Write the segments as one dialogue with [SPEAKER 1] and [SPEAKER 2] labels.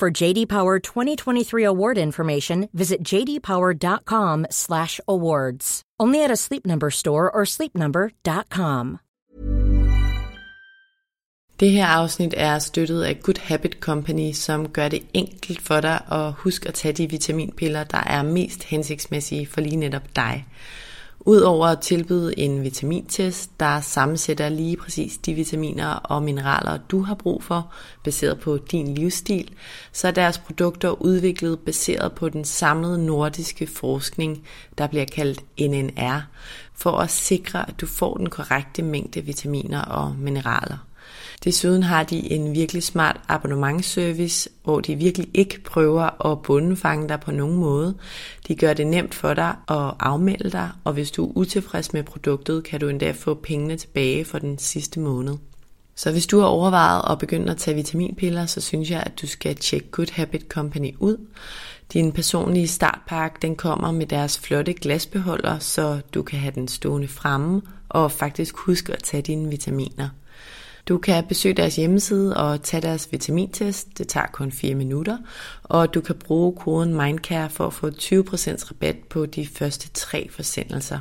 [SPEAKER 1] For JD Power 2023 award information, visit jdpower.com/awards. Only at a Sleep Number store or sleepnumber.com.
[SPEAKER 2] Det her afsnit er støttet af Good Habit Company, som gør det enkelt for dig at huske at tage de vitaminpiller, der er mest hensigtsmæssige for lige netop dig. Udover at tilbyde en vitamintest, der sammensætter lige præcis de vitaminer og mineraler, du har brug for, baseret på din livsstil, så er deres produkter udviklet baseret på den samlede nordiske forskning, der bliver kaldt NNR, for at sikre, at du får den korrekte mængde vitaminer og mineraler. Desuden har de en virkelig smart abonnementsservice, hvor de virkelig ikke prøver at bundefange dig på nogen måde. De gør det nemt for dig at afmelde dig, og hvis du er utilfreds med produktet, kan du endda få pengene tilbage for den sidste måned. Så hvis du har overvejet at begynde at tage vitaminpiller, så synes jeg, at du skal tjekke Good Habit Company ud. Din personlige startpakke, den kommer med deres flotte glasbeholder, så du kan have den stående fremme og faktisk huske at tage dine vitaminer. Du kan besøge deres hjemmeside og tage deres vitamintest. Det tager kun 4 minutter. Og du kan bruge koden MindCare for at få 20% rabat på de første tre forsendelser.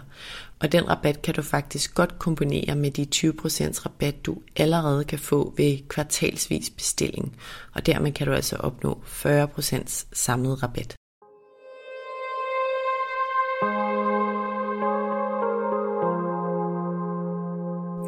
[SPEAKER 2] Og den rabat kan du faktisk godt kombinere med de 20% rabat, du allerede kan få ved kvartalsvis bestilling. Og dermed kan du altså opnå 40% samlet rabat.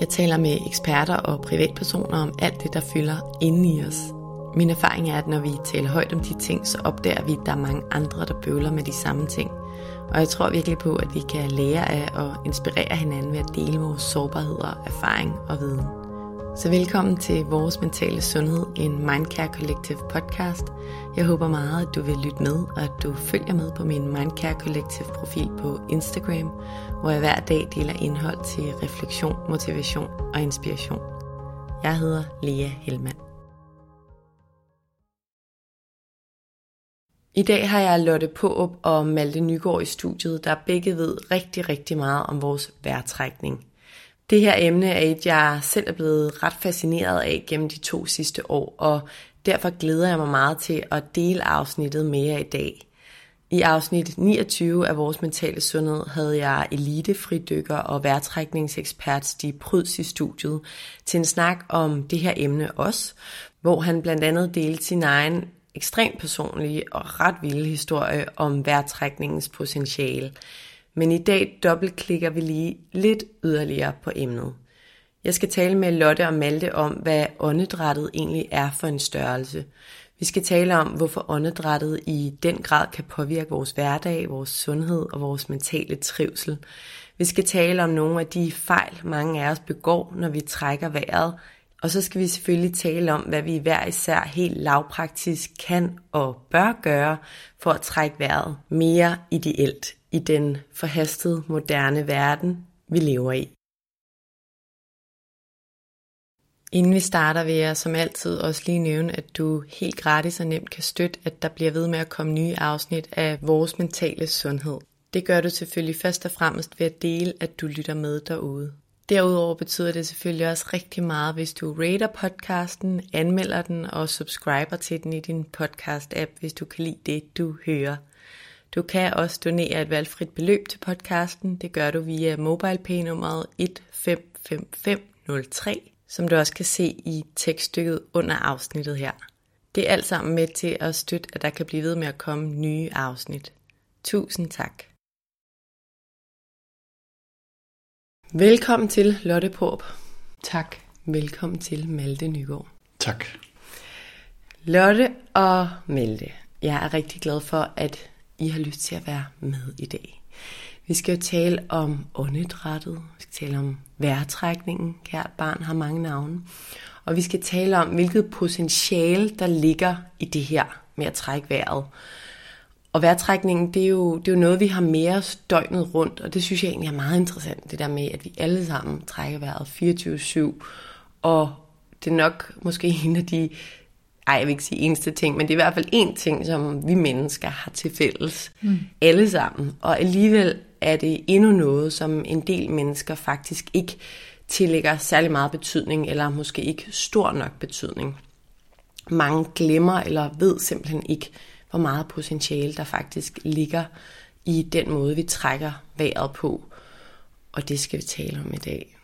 [SPEAKER 2] Jeg taler med eksperter og privatpersoner om alt det, der fylder inde i os. Min erfaring er, at når vi taler højt om de ting, så opdager vi, at der er mange andre, der bøvler med de samme ting. Og jeg tror virkelig på, at vi kan lære af og inspirere hinanden ved at dele vores sårbarheder, erfaring og viden. Så velkommen til Vores Mentale Sundhed, en Mindcare Collective podcast. Jeg håber meget, at du vil lytte med, og at du følger med på min Mindcare Collective profil på Instagram, hvor jeg hver dag deler indhold til refleksion, motivation og inspiration. Jeg hedder Lea Helmand. I dag har jeg Lotte Påup og Malte Nygaard i studiet, der begge ved rigtig, rigtig meget om vores vejrtrækning – det her emne er et, jeg selv er blevet ret fascineret af gennem de to sidste år, og derfor glæder jeg mig meget til at dele afsnittet med jer i dag. I afsnit 29 af vores mentale sundhed havde jeg elitefridykker og værtrækningsekspert Stig Pryds i studiet til en snak om det her emne også, hvor han blandt andet delte sin egen ekstremt personlige og ret vilde historie om værtrækningens potentiale. Men i dag dobbeltklikker vi lige lidt yderligere på emnet. Jeg skal tale med Lotte og Malte om, hvad åndedrættet egentlig er for en størrelse. Vi skal tale om, hvorfor åndedrættet i den grad kan påvirke vores hverdag, vores sundhed og vores mentale trivsel. Vi skal tale om nogle af de fejl, mange af os begår, når vi trækker vejret. Og så skal vi selvfølgelig tale om, hvad vi hver især helt lavpraktisk kan og bør gøre for at trække vejret mere ideelt i den forhastede moderne verden, vi lever i. Inden vi starter vil jeg som altid også lige nævne, at du helt gratis og nemt kan støtte, at der bliver ved med at komme nye afsnit af vores mentale sundhed. Det gør du selvfølgelig først og fremmest ved at dele, at du lytter med derude. Derudover betyder det selvfølgelig også rigtig meget, hvis du rater podcasten, anmelder den og subscriber til den i din podcast-app, hvis du kan lide det, du hører. Du kan også donere et valgfrit beløb til podcasten. Det gør du via MobilePay-nummeret 155503, som du også kan se i tekststykket under afsnittet her. Det er alt sammen med til at støtte, at der kan blive ved med at komme nye afsnit. Tusind tak. Velkommen til Lotte Porp.
[SPEAKER 3] Tak.
[SPEAKER 2] Velkommen til Malte Nygaard.
[SPEAKER 4] Tak.
[SPEAKER 2] Lotte og Malte, jeg er rigtig glad for, at I har lyst til at være med i dag. Vi skal jo tale om åndedrættet, vi skal tale om vejrtrækningen, kært barn har mange navne, og vi skal tale om, hvilket potentiale der ligger i det her med at trække vejret. Og vejrtrækningen, det er, jo, det er jo noget, vi har mere døgnet rundt, og det synes jeg egentlig er meget interessant, det der med, at vi alle sammen trækker vejret 24-7, og det er nok måske en af de, ej jeg vil ikke sige eneste ting, men det er i hvert fald en ting, som vi mennesker har til fælles, mm. alle sammen. Og alligevel er det endnu noget, som en del mennesker faktisk ikke tillægger særlig meget betydning, eller måske ikke stor nok betydning. Mange glemmer eller ved simpelthen ikke, hvor meget potentiale der faktisk ligger i den måde, vi trækker vejret på. Og det skal vi tale om i dag.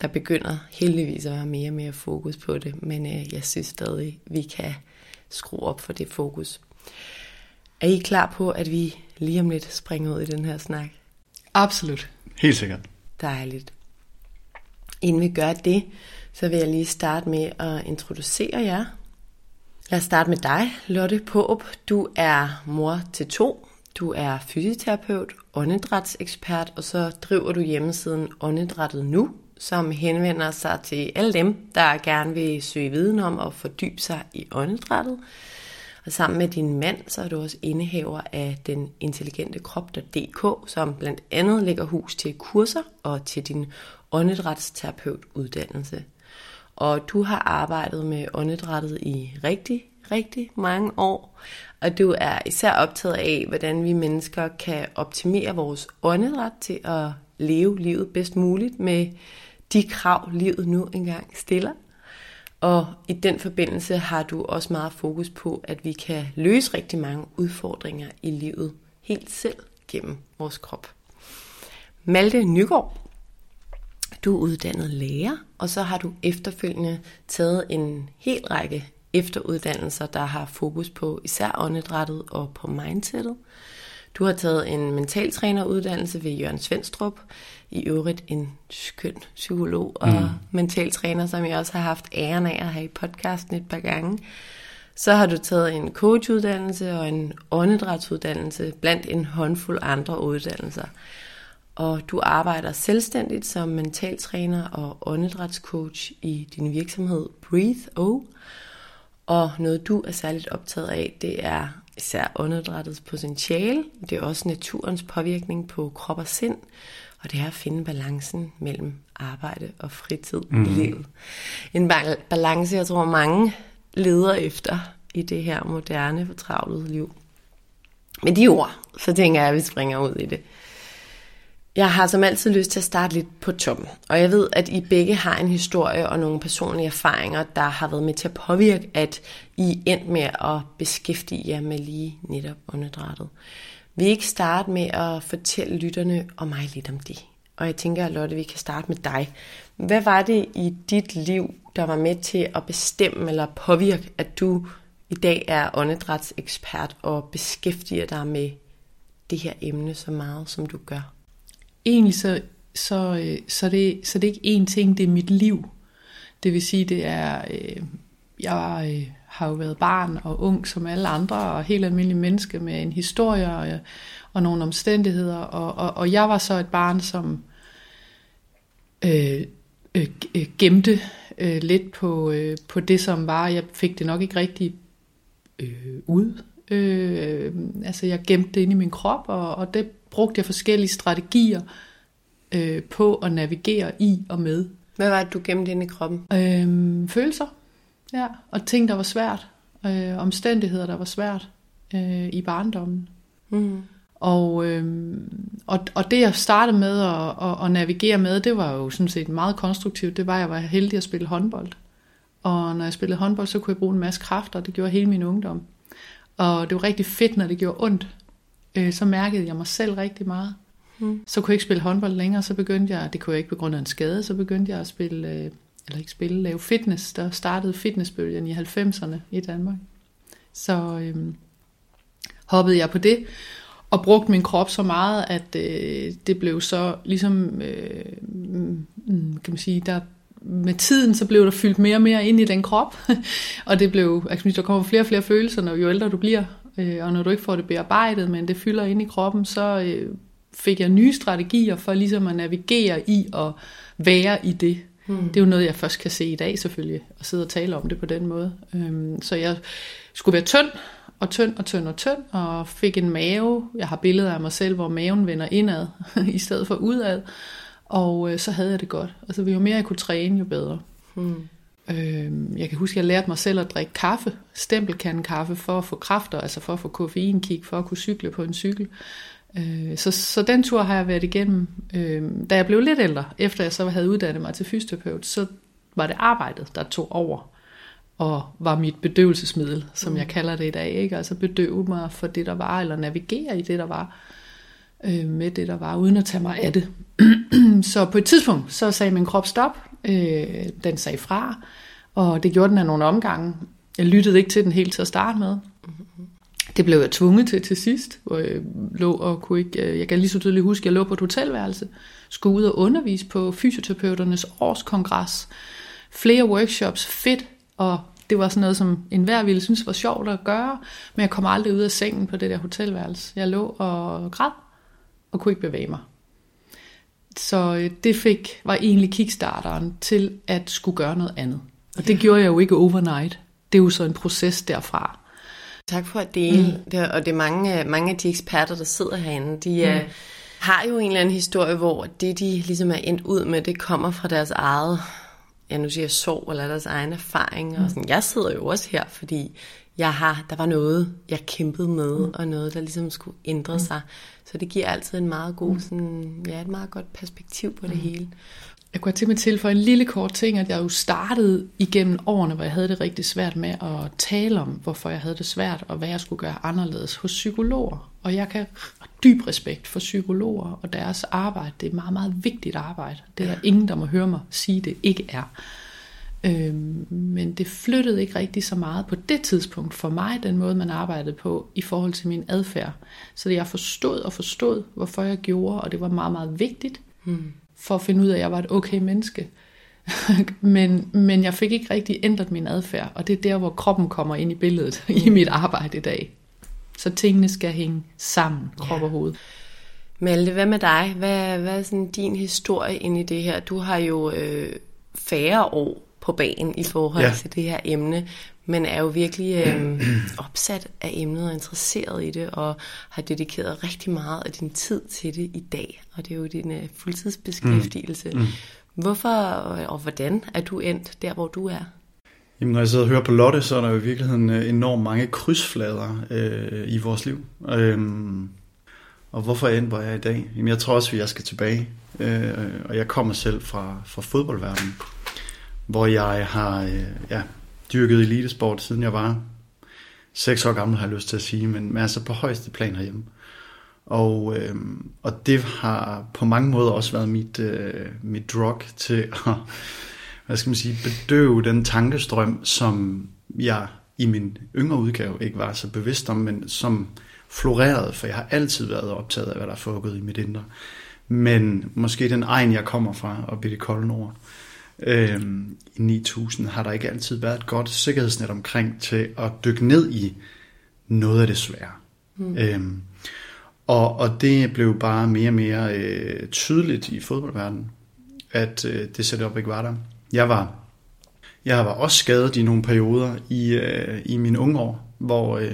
[SPEAKER 2] Der begynder heldigvis at være mere og mere fokus på det, men øh, jeg synes stadig, vi kan skrue op for det fokus. Er I klar på, at vi lige om lidt springer ud i den her snak?
[SPEAKER 3] Absolut.
[SPEAKER 4] Helt sikkert.
[SPEAKER 2] Dejligt. Inden vi gør det, så vil jeg lige starte med at introducere jer. Lad os starte med dig, Lotte Påb. Du er mor til to. Du er fysioterapeut, åndedrætsekspert, og så driver du hjemmesiden Åndedrættet Nu, som henvender sig til alle dem, der gerne vil søge viden om og fordybe sig i åndedrættet. Og sammen med din mand, så er du også indehaver af den intelligente krop.dk, som blandt andet lægger hus til kurser og til din åndedrætsterapeutuddannelse. Og du har arbejdet med åndedrættet i rigtig, rigtig mange år. Og du er især optaget af, hvordan vi mennesker kan optimere vores åndedræt til at leve livet bedst muligt med de krav, livet nu engang stiller. Og i den forbindelse har du også meget fokus på, at vi kan løse rigtig mange udfordringer i livet helt selv gennem vores krop. Malte Nygaard, du er uddannet lærer, og så har du efterfølgende taget en hel række efteruddannelser, der har fokus på især åndedrættet og på mindsetet. Du har taget en mentaltræneruddannelse ved Jørgen Svendstrup, i øvrigt en skøn psykolog og mm. mentaltræner, som jeg også har haft æren af at have i podcasten et par gange. Så har du taget en coachuddannelse og en åndedrætsuddannelse blandt en håndfuld andre uddannelser. Og du arbejder selvstændigt som mentaltræner og åndedrætscoach i din virksomhed Breathe O. Og noget du er særligt optaget af, det er især åndedrættets potentiale. Det er også naturens påvirkning på krop og sind. Og det er at finde balancen mellem arbejde og fritid mm. i mhm. livet. En balance, jeg tror mange leder efter i det her moderne, fortravlede liv. Med de ord, så tænker jeg, at vi springer ud i det. Jeg har som altid lyst til at starte lidt på toppen, og jeg ved, at I begge har en historie og nogle personlige erfaringer, der har været med til at påvirke, at I endt med at beskæftige jer med lige netop åndedrættet. Vi ikke starte med at fortælle lytterne og mig lidt om det. Og jeg tænker, Lotte, vi kan starte med dig. Hvad var det i dit liv, der var med til at bestemme eller påvirke, at du i dag er åndedrætsekspert og beskæftiger dig med det her emne så meget, som du gør?
[SPEAKER 3] Egentlig så, så, øh, så, det, så det er ikke én ting, det er mit liv. Det vil sige, det er, øh, jeg øh, har jo været barn og ung som alle andre, og helt almindelig menneske med en historie og, øh, og nogle omstændigheder, og, og, og jeg var så et barn, som øh, øh, øh, gemte øh, lidt på, øh, på det, som var. Jeg fik det nok ikke rigtig øh, ud. Øh, altså jeg gemte det inde i min krop, og, og det brugte jeg forskellige strategier øh, på at navigere i og med.
[SPEAKER 2] Hvad var det, du gemte ind i kroppen?
[SPEAKER 3] Øh, følelser, ja. Og ting, der var svært. Øh, omstændigheder, der var svært øh, i barndommen. Mm. Og, øh, og, og det jeg startede med at, at, at navigere med, det var jo sådan set meget konstruktivt. Det var, at jeg var heldig at spille håndbold. Og når jeg spillede håndbold, så kunne jeg bruge en masse kræfter. Det gjorde hele min ungdom. Og det var rigtig fedt, når det gjorde ondt øh, så mærkede jeg mig selv rigtig meget. Mm. Så kunne jeg ikke spille håndbold længere, så begyndte jeg, det kunne jeg ikke på grund af en skade, så begyndte jeg at spille, øh, eller ikke spille, lave fitness. Der startede fitnessbølgen i 90'erne i Danmark. Så øh, hoppede jeg på det, og brugte min krop så meget, at øh, det blev så ligesom, øh, mm, kan man sige, der med tiden, så blev der fyldt mere og mere ind i den krop, og det blev, altså, der kommer flere og flere følelser, når jo ældre du bliver, øh, og når du ikke får det bearbejdet, men det fylder ind i kroppen, så øh, fik jeg nye strategier for ligesom at navigere i og være i det. Hmm. Det er jo noget, jeg først kan se i dag selvfølgelig, og sidde og tale om det på den måde. Øhm, så jeg skulle være tynd, og tynd og tynd og tynd, og fik en mave. Jeg har billeder af mig selv, hvor maven vender indad, i stedet for udad. Og øh, så havde jeg det godt. Altså, jo mere jeg kunne træne, jo bedre. Hmm. Øh, jeg kan huske, at jeg lærte mig selv at drikke kaffe, stempelkande kaffe, for at få kræfter, altså for at få koffeinkick, for at kunne cykle på en cykel. Øh, så, så den tur har jeg været igennem. Øh, da jeg blev lidt ældre, efter jeg så havde uddannet mig til fysioterapeut, så var det arbejdet, der tog over og var mit bedøvelsesmiddel, som mm. jeg kalder det i dag. Ikke? Altså bedøve mig for det, der var, eller navigere i det, der var, øh, med det, der var, uden at tage mig af det. så på et tidspunkt, så sagde min krop stop. Øh, den sagde fra, og det gjorde den af nogle omgange. Jeg lyttede ikke til den helt til at starte med. Det blev jeg tvunget til til sidst, hvor jeg lå og kunne ikke... Øh, jeg kan lige så tydeligt huske, at jeg lå på et hotelværelse, skulle ud og undervise på fysioterapeuternes årskongres. Flere workshops, fedt, og det var sådan noget, som enhver ville synes var sjovt at gøre, men jeg kom aldrig ud af sengen på det der hotelværelse. Jeg lå og græd, og kunne ikke bevæge mig. Så øh, det fik, var egentlig kickstarteren til at skulle gøre noget andet. Og det gjorde jeg jo ikke overnight. Det er jo så en proces derfra.
[SPEAKER 2] Tak for at dele. Mm. Det, og det er mange, mange af de eksperter, der sidder herinde, de mm. uh, har jo en eller anden historie, hvor det, de ligesom er endt ud med, det kommer fra deres eget, ja nu siger jeg sorg, eller deres egen erfaring. Mm. Og sådan. Jeg sidder jo også her, fordi jeg har, der var noget, jeg kæmpede med, mm. og noget, der ligesom skulle ændre mm. sig. Så det giver altid en meget god, mm. sådan, ja, et meget godt perspektiv på det mm. hele.
[SPEAKER 3] Jeg kunne til med til for en lille kort ting, at jeg jo startede igennem årene, hvor jeg havde det rigtig svært med at tale om, hvorfor jeg havde det svært, og hvad jeg skulle gøre anderledes hos psykologer. Og jeg kan dyb respekt for psykologer og deres arbejde. Det er et meget, meget vigtigt arbejde. Det er ingen, der må høre mig sige, det ikke er. Øhm, men det flyttede ikke rigtig så meget på det tidspunkt for mig, den måde man arbejdede på i forhold til min adfærd. Så jeg forstod og forstod, hvorfor jeg gjorde, og det var meget, meget vigtigt. Hmm for at finde ud af, at jeg var et okay menneske. men, men jeg fik ikke rigtig ændret min adfærd, og det er der, hvor kroppen kommer ind i billedet i mit arbejde i dag. Så tingene skal hænge sammen, krop og hoved.
[SPEAKER 2] Malte, hvad med dig? Hvad, hvad er sådan din historie ind i det her? Du har jo øh, færre år på banen i forhold ja. til det her emne, men er jo virkelig øh, opsat af emnet og interesseret i det, og har dedikeret rigtig meget af din tid til det i dag. Og det er jo din øh, fuldtidsbeskæftigelse. Mm. Mm. Hvorfor og hvordan er du endt der, hvor du er?
[SPEAKER 4] Jamen, når jeg sidder og hører på Lotte, så er der jo i virkeligheden øh, enormt mange krydsflader øh, i vores liv. Øhm, og hvorfor end hvor jeg er i dag? Jamen, jeg tror også, at jeg skal tilbage. Øh, og jeg kommer selv fra, fra fodboldverdenen, hvor jeg har øh, ja, dyrket elitesport, siden jeg var 6 år gammel, har jeg lyst til at sige, men, men altså på højeste plan herhjemme. Og, øh, og det har på mange måder også været mit, øh, mit drug til at hvad skal man sige, bedøve den tankestrøm, som jeg i min yngre udgave ikke var så bevidst om, men som florerede, for jeg har altid været optaget af, hvad der er foregået i mit indre. Men måske den egen, jeg kommer fra, og i det kolde nord, øh, i 9000, har der ikke altid været et godt sikkerhedsnet omkring til at dykke ned i noget af det svære. Mm. Øh, og, og det blev bare mere og mere øh, tydeligt i fodboldverdenen, at øh, det setup ikke var der. Jeg var, jeg var også skadet i nogle perioder i, øh, i mine unge år, hvor øh,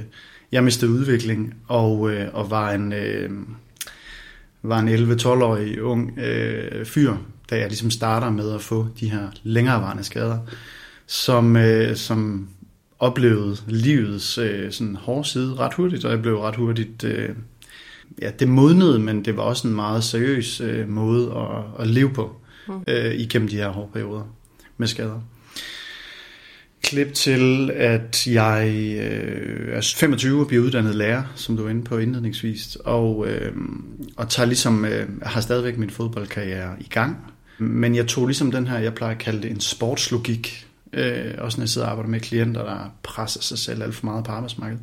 [SPEAKER 4] jeg mistede udvikling og, øh, og var en, øh, var en 11-12-årig ung øh, fyr, da jeg ligesom starter med at få de her længerevarende skader, som, øh, som oplevede livets øh, sådan hårde side ret hurtigt, og jeg blev ret hurtigt... Øh, ja, det modnede, men det var også en meget seriøs øh, måde at, at leve på mm. øh, igennem de her hårde perioder med skader. Klip til, at jeg øh, er 25 og bliver uddannet lærer, som du var inde på indledningsvis, og, øh, og tager ligesom, øh, har stadigvæk min fodboldkarriere i gang, men jeg tog ligesom den her, jeg plejer at kalde det en sportslogik, øh, også når jeg sidder og arbejder med klienter, der presser sig selv alt for meget på arbejdsmarkedet,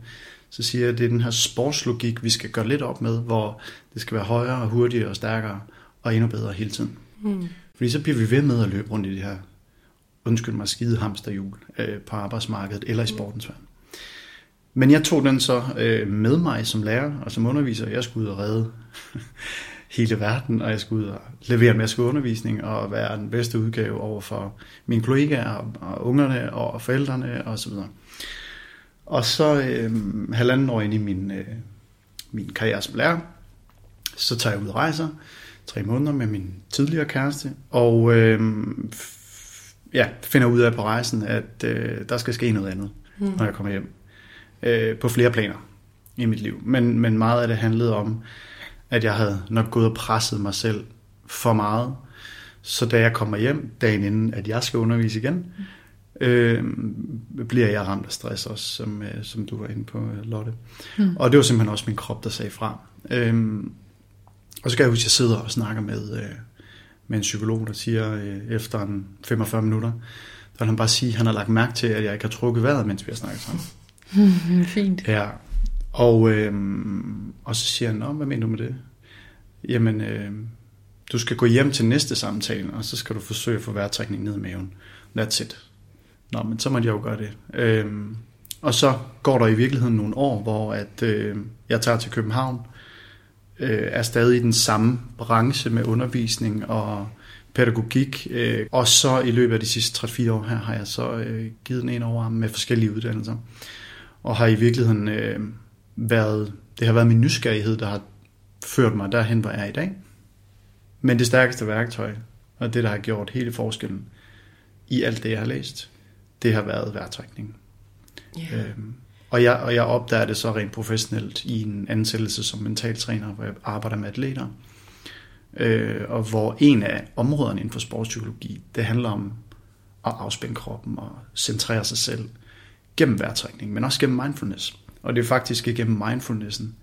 [SPEAKER 4] så siger jeg, at det er den her sportslogik, vi skal gøre lidt op med, hvor det skal være højere, hurtigere og stærkere og endnu bedre hele tiden. Mm. Fordi så bliver vi ved med at løbe rundt i det her, undskyld mig, skide hamsterhjul øh, på arbejdsmarkedet eller i sportens verden. Men jeg tog den så øh, med mig som lærer og som underviser. Jeg skulle ud og redde hele verden, og jeg skulle ud og levere en masse undervisning og være den bedste udgave over for mine kollegaer og, ungerne og forældrene og så videre. Og så øh, halvanden år ind i min, øh, min karriere som lærer, så tager jeg ud og rejser tre måneder med min tidligere kæreste, og øh, ja, finder ud af på rejsen, at øh, der skal ske noget andet, mm. når jeg kommer hjem. Øh, på flere planer i mit liv. Men, men meget af det handlede om, at jeg havde nok gået og presset mig selv for meget. Så da jeg kommer hjem, dagen inden, at jeg skal undervise igen, øh, bliver jeg ramt af stress også, som, øh, som du var inde på, Lotte. Mm. Og det var simpelthen også min krop, der sagde fra. Øh, og så kan jeg huske, at jeg sidder og snakker med, øh, med en psykolog, der siger øh, efter en 45 minutter, der vil han bare sige, at han har lagt mærke til, at jeg ikke har trukket vejret, mens vi har snakket sammen.
[SPEAKER 3] Fint.
[SPEAKER 4] Ja, og, øh, og så siger han, hvad mener du med det? Jamen, øh, du skal gå hjem til næste samtale, og så skal du forsøge at få vejrtrækning ned i maven. That's it. Nå, men så må jeg jo gøre det. Øh, og så går der i virkeligheden nogle år, hvor at, øh, jeg tager til København, øh, er stadig i den samme branche med undervisning og pædagogik. Øh, og så i løbet af de sidste 3-4 år her har jeg så øh, givet den en over med forskellige uddannelser. Og har i virkeligheden øh, været, det har været min nysgerrighed, der har ført mig derhen, hvor jeg er i dag. Men det stærkeste værktøj, og det, der har gjort hele forskellen i alt det, jeg har læst, det har været vejrtrækning. Yeah. Øhm, og, jeg, og jeg opdager det så rent professionelt i en ansættelse som mentaltræner, hvor jeg arbejder med atleter. Øh, og hvor en af områderne inden for sportspsykologi, det handler om at afspænde kroppen og centrere sig selv gennem vejrtrækning, men også gennem mindfulness. Og det er faktisk igennem mindfulnessen,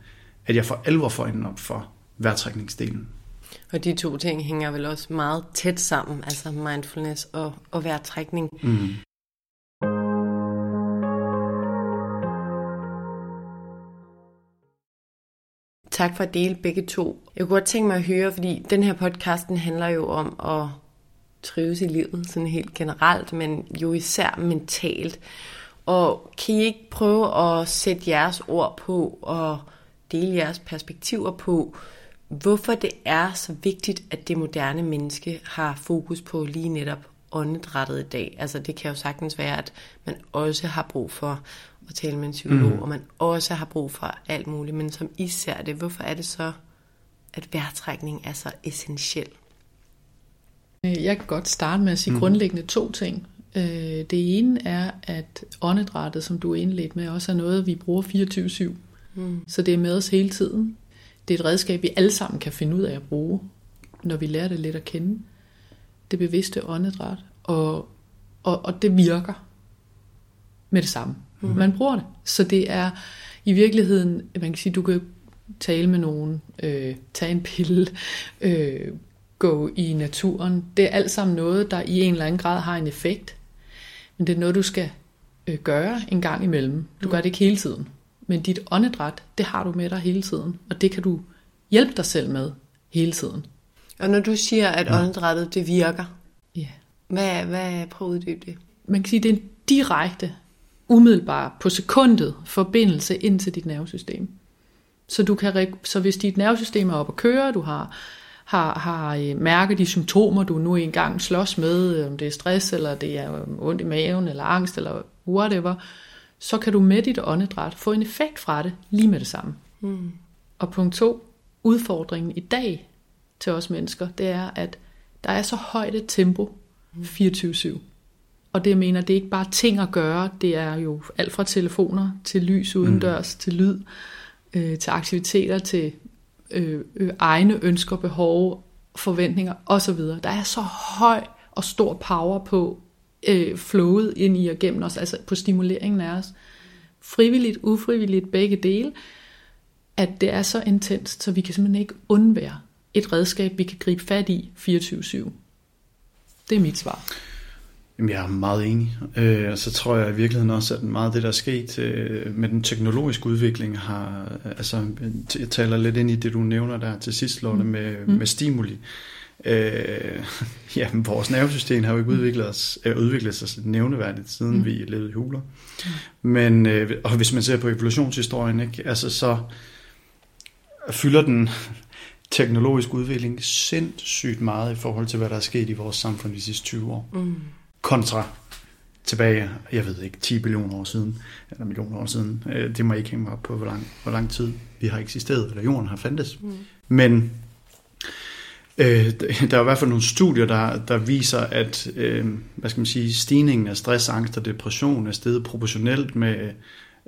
[SPEAKER 4] at jeg for alvor får øjnene op for vejrtrækningsdelen.
[SPEAKER 2] Og de to ting hænger vel også meget tæt sammen, altså mindfulness og, og vejrtrækning. Mm. Tak for at dele begge to. Jeg kunne godt tænke mig at høre, fordi den her podcasten handler jo om at trives i livet, sådan helt generelt, men jo især mentalt. Og kan I ikke prøve at sætte jeres ord på og dele jeres perspektiver på, hvorfor det er så vigtigt, at det moderne menneske har fokus på lige netop åndedrættet i dag. Altså det kan jo sagtens være, at man også har brug for at tale med en psykolog, mm. og man også har brug for alt muligt. Men som I ser det, hvorfor er det så, at vejrtrækning er så essentiel?
[SPEAKER 3] Jeg kan godt starte med at sige mm. grundlæggende to ting. Øh, det ene er, at åndedrættet, som du er indledt med, også er noget, vi bruger 24-7. Mm. Så det er med os hele tiden. Det er et redskab, vi alle sammen kan finde ud af at bruge, når vi lærer det lidt at kende. Det bevidste åndedræt. Og, og, og det virker med det samme. Mm. Man bruger det. Så det er i virkeligheden, man kan sige, du kan tale med nogen, øh, tage en pille, øh, gå i naturen. Det er alt sammen noget, der i en eller anden grad har en effekt. Men det er noget, du skal øh, gøre en gang imellem. Du mm. gør det ikke hele tiden. Men dit åndedræt, det har du med dig hele tiden. Og det kan du hjælpe dig selv med hele tiden.
[SPEAKER 2] Og når du siger, at åndedrættet det virker, ja. hvad, hvad prøv at uddybe det?
[SPEAKER 3] Man kan sige, det er en direkte umiddelbar på sekundet forbindelse ind til dit nervesystem. Så, du kan, så hvis dit nervesystem er oppe at køre, du har, har, har øh, mærket de symptomer, du nu engang slås med, om det er stress, eller det er ondt i maven, eller angst, eller whatever, så kan du med dit åndedræt få en effekt fra det lige med det samme. Mm. Og punkt to, udfordringen i dag til os mennesker, det er, at der er så højt et tempo 24-7. Og det jeg mener, det er ikke bare ting at gøre, det er jo alt fra telefoner til lys udendørs, mm. til lyd, øh, til aktiviteter, til øh, øh, egne ønsker, behov, forventninger osv. Der er så høj og stor power på øh, flowet ind i og gennem os, altså på stimuleringen af os. Frivilligt, ufrivilligt, begge dele, at det er så intenst, så vi kan simpelthen ikke undvære et redskab, vi kan gribe fat i 24-7. Det er mit svar.
[SPEAKER 4] Jamen, jeg er meget enig. Øh, og så tror jeg i virkeligheden også, at meget af det, der er sket øh, med den teknologiske udvikling, har, altså, jeg taler lidt ind i det, du nævner der til sidst, Lotte, mm. med, mm. med stimuli. Øh, ja, vores nervesystem har jo ikke udviklet, os, øh, udviklet sig nævneværdigt, siden mm. vi levede i huler. Mm. Men, øh, og hvis man ser på evolutionshistorien, ikke, altså så fylder den teknologisk udvikling sindssygt meget i forhold til, hvad der er sket i vores samfund de sidste 20 år. Mm. Kontra tilbage, jeg ved ikke, 10 millioner år siden, eller millioner år siden. Øh, det må ikke hænge mig op på, hvor lang, hvor lang tid vi har eksisteret, eller jorden har fandtes. Mm. Men øh, der er i hvert fald nogle studier, der, der viser, at øh, hvad skal man sige, stigningen af stress, angst og depression er steget proportionelt med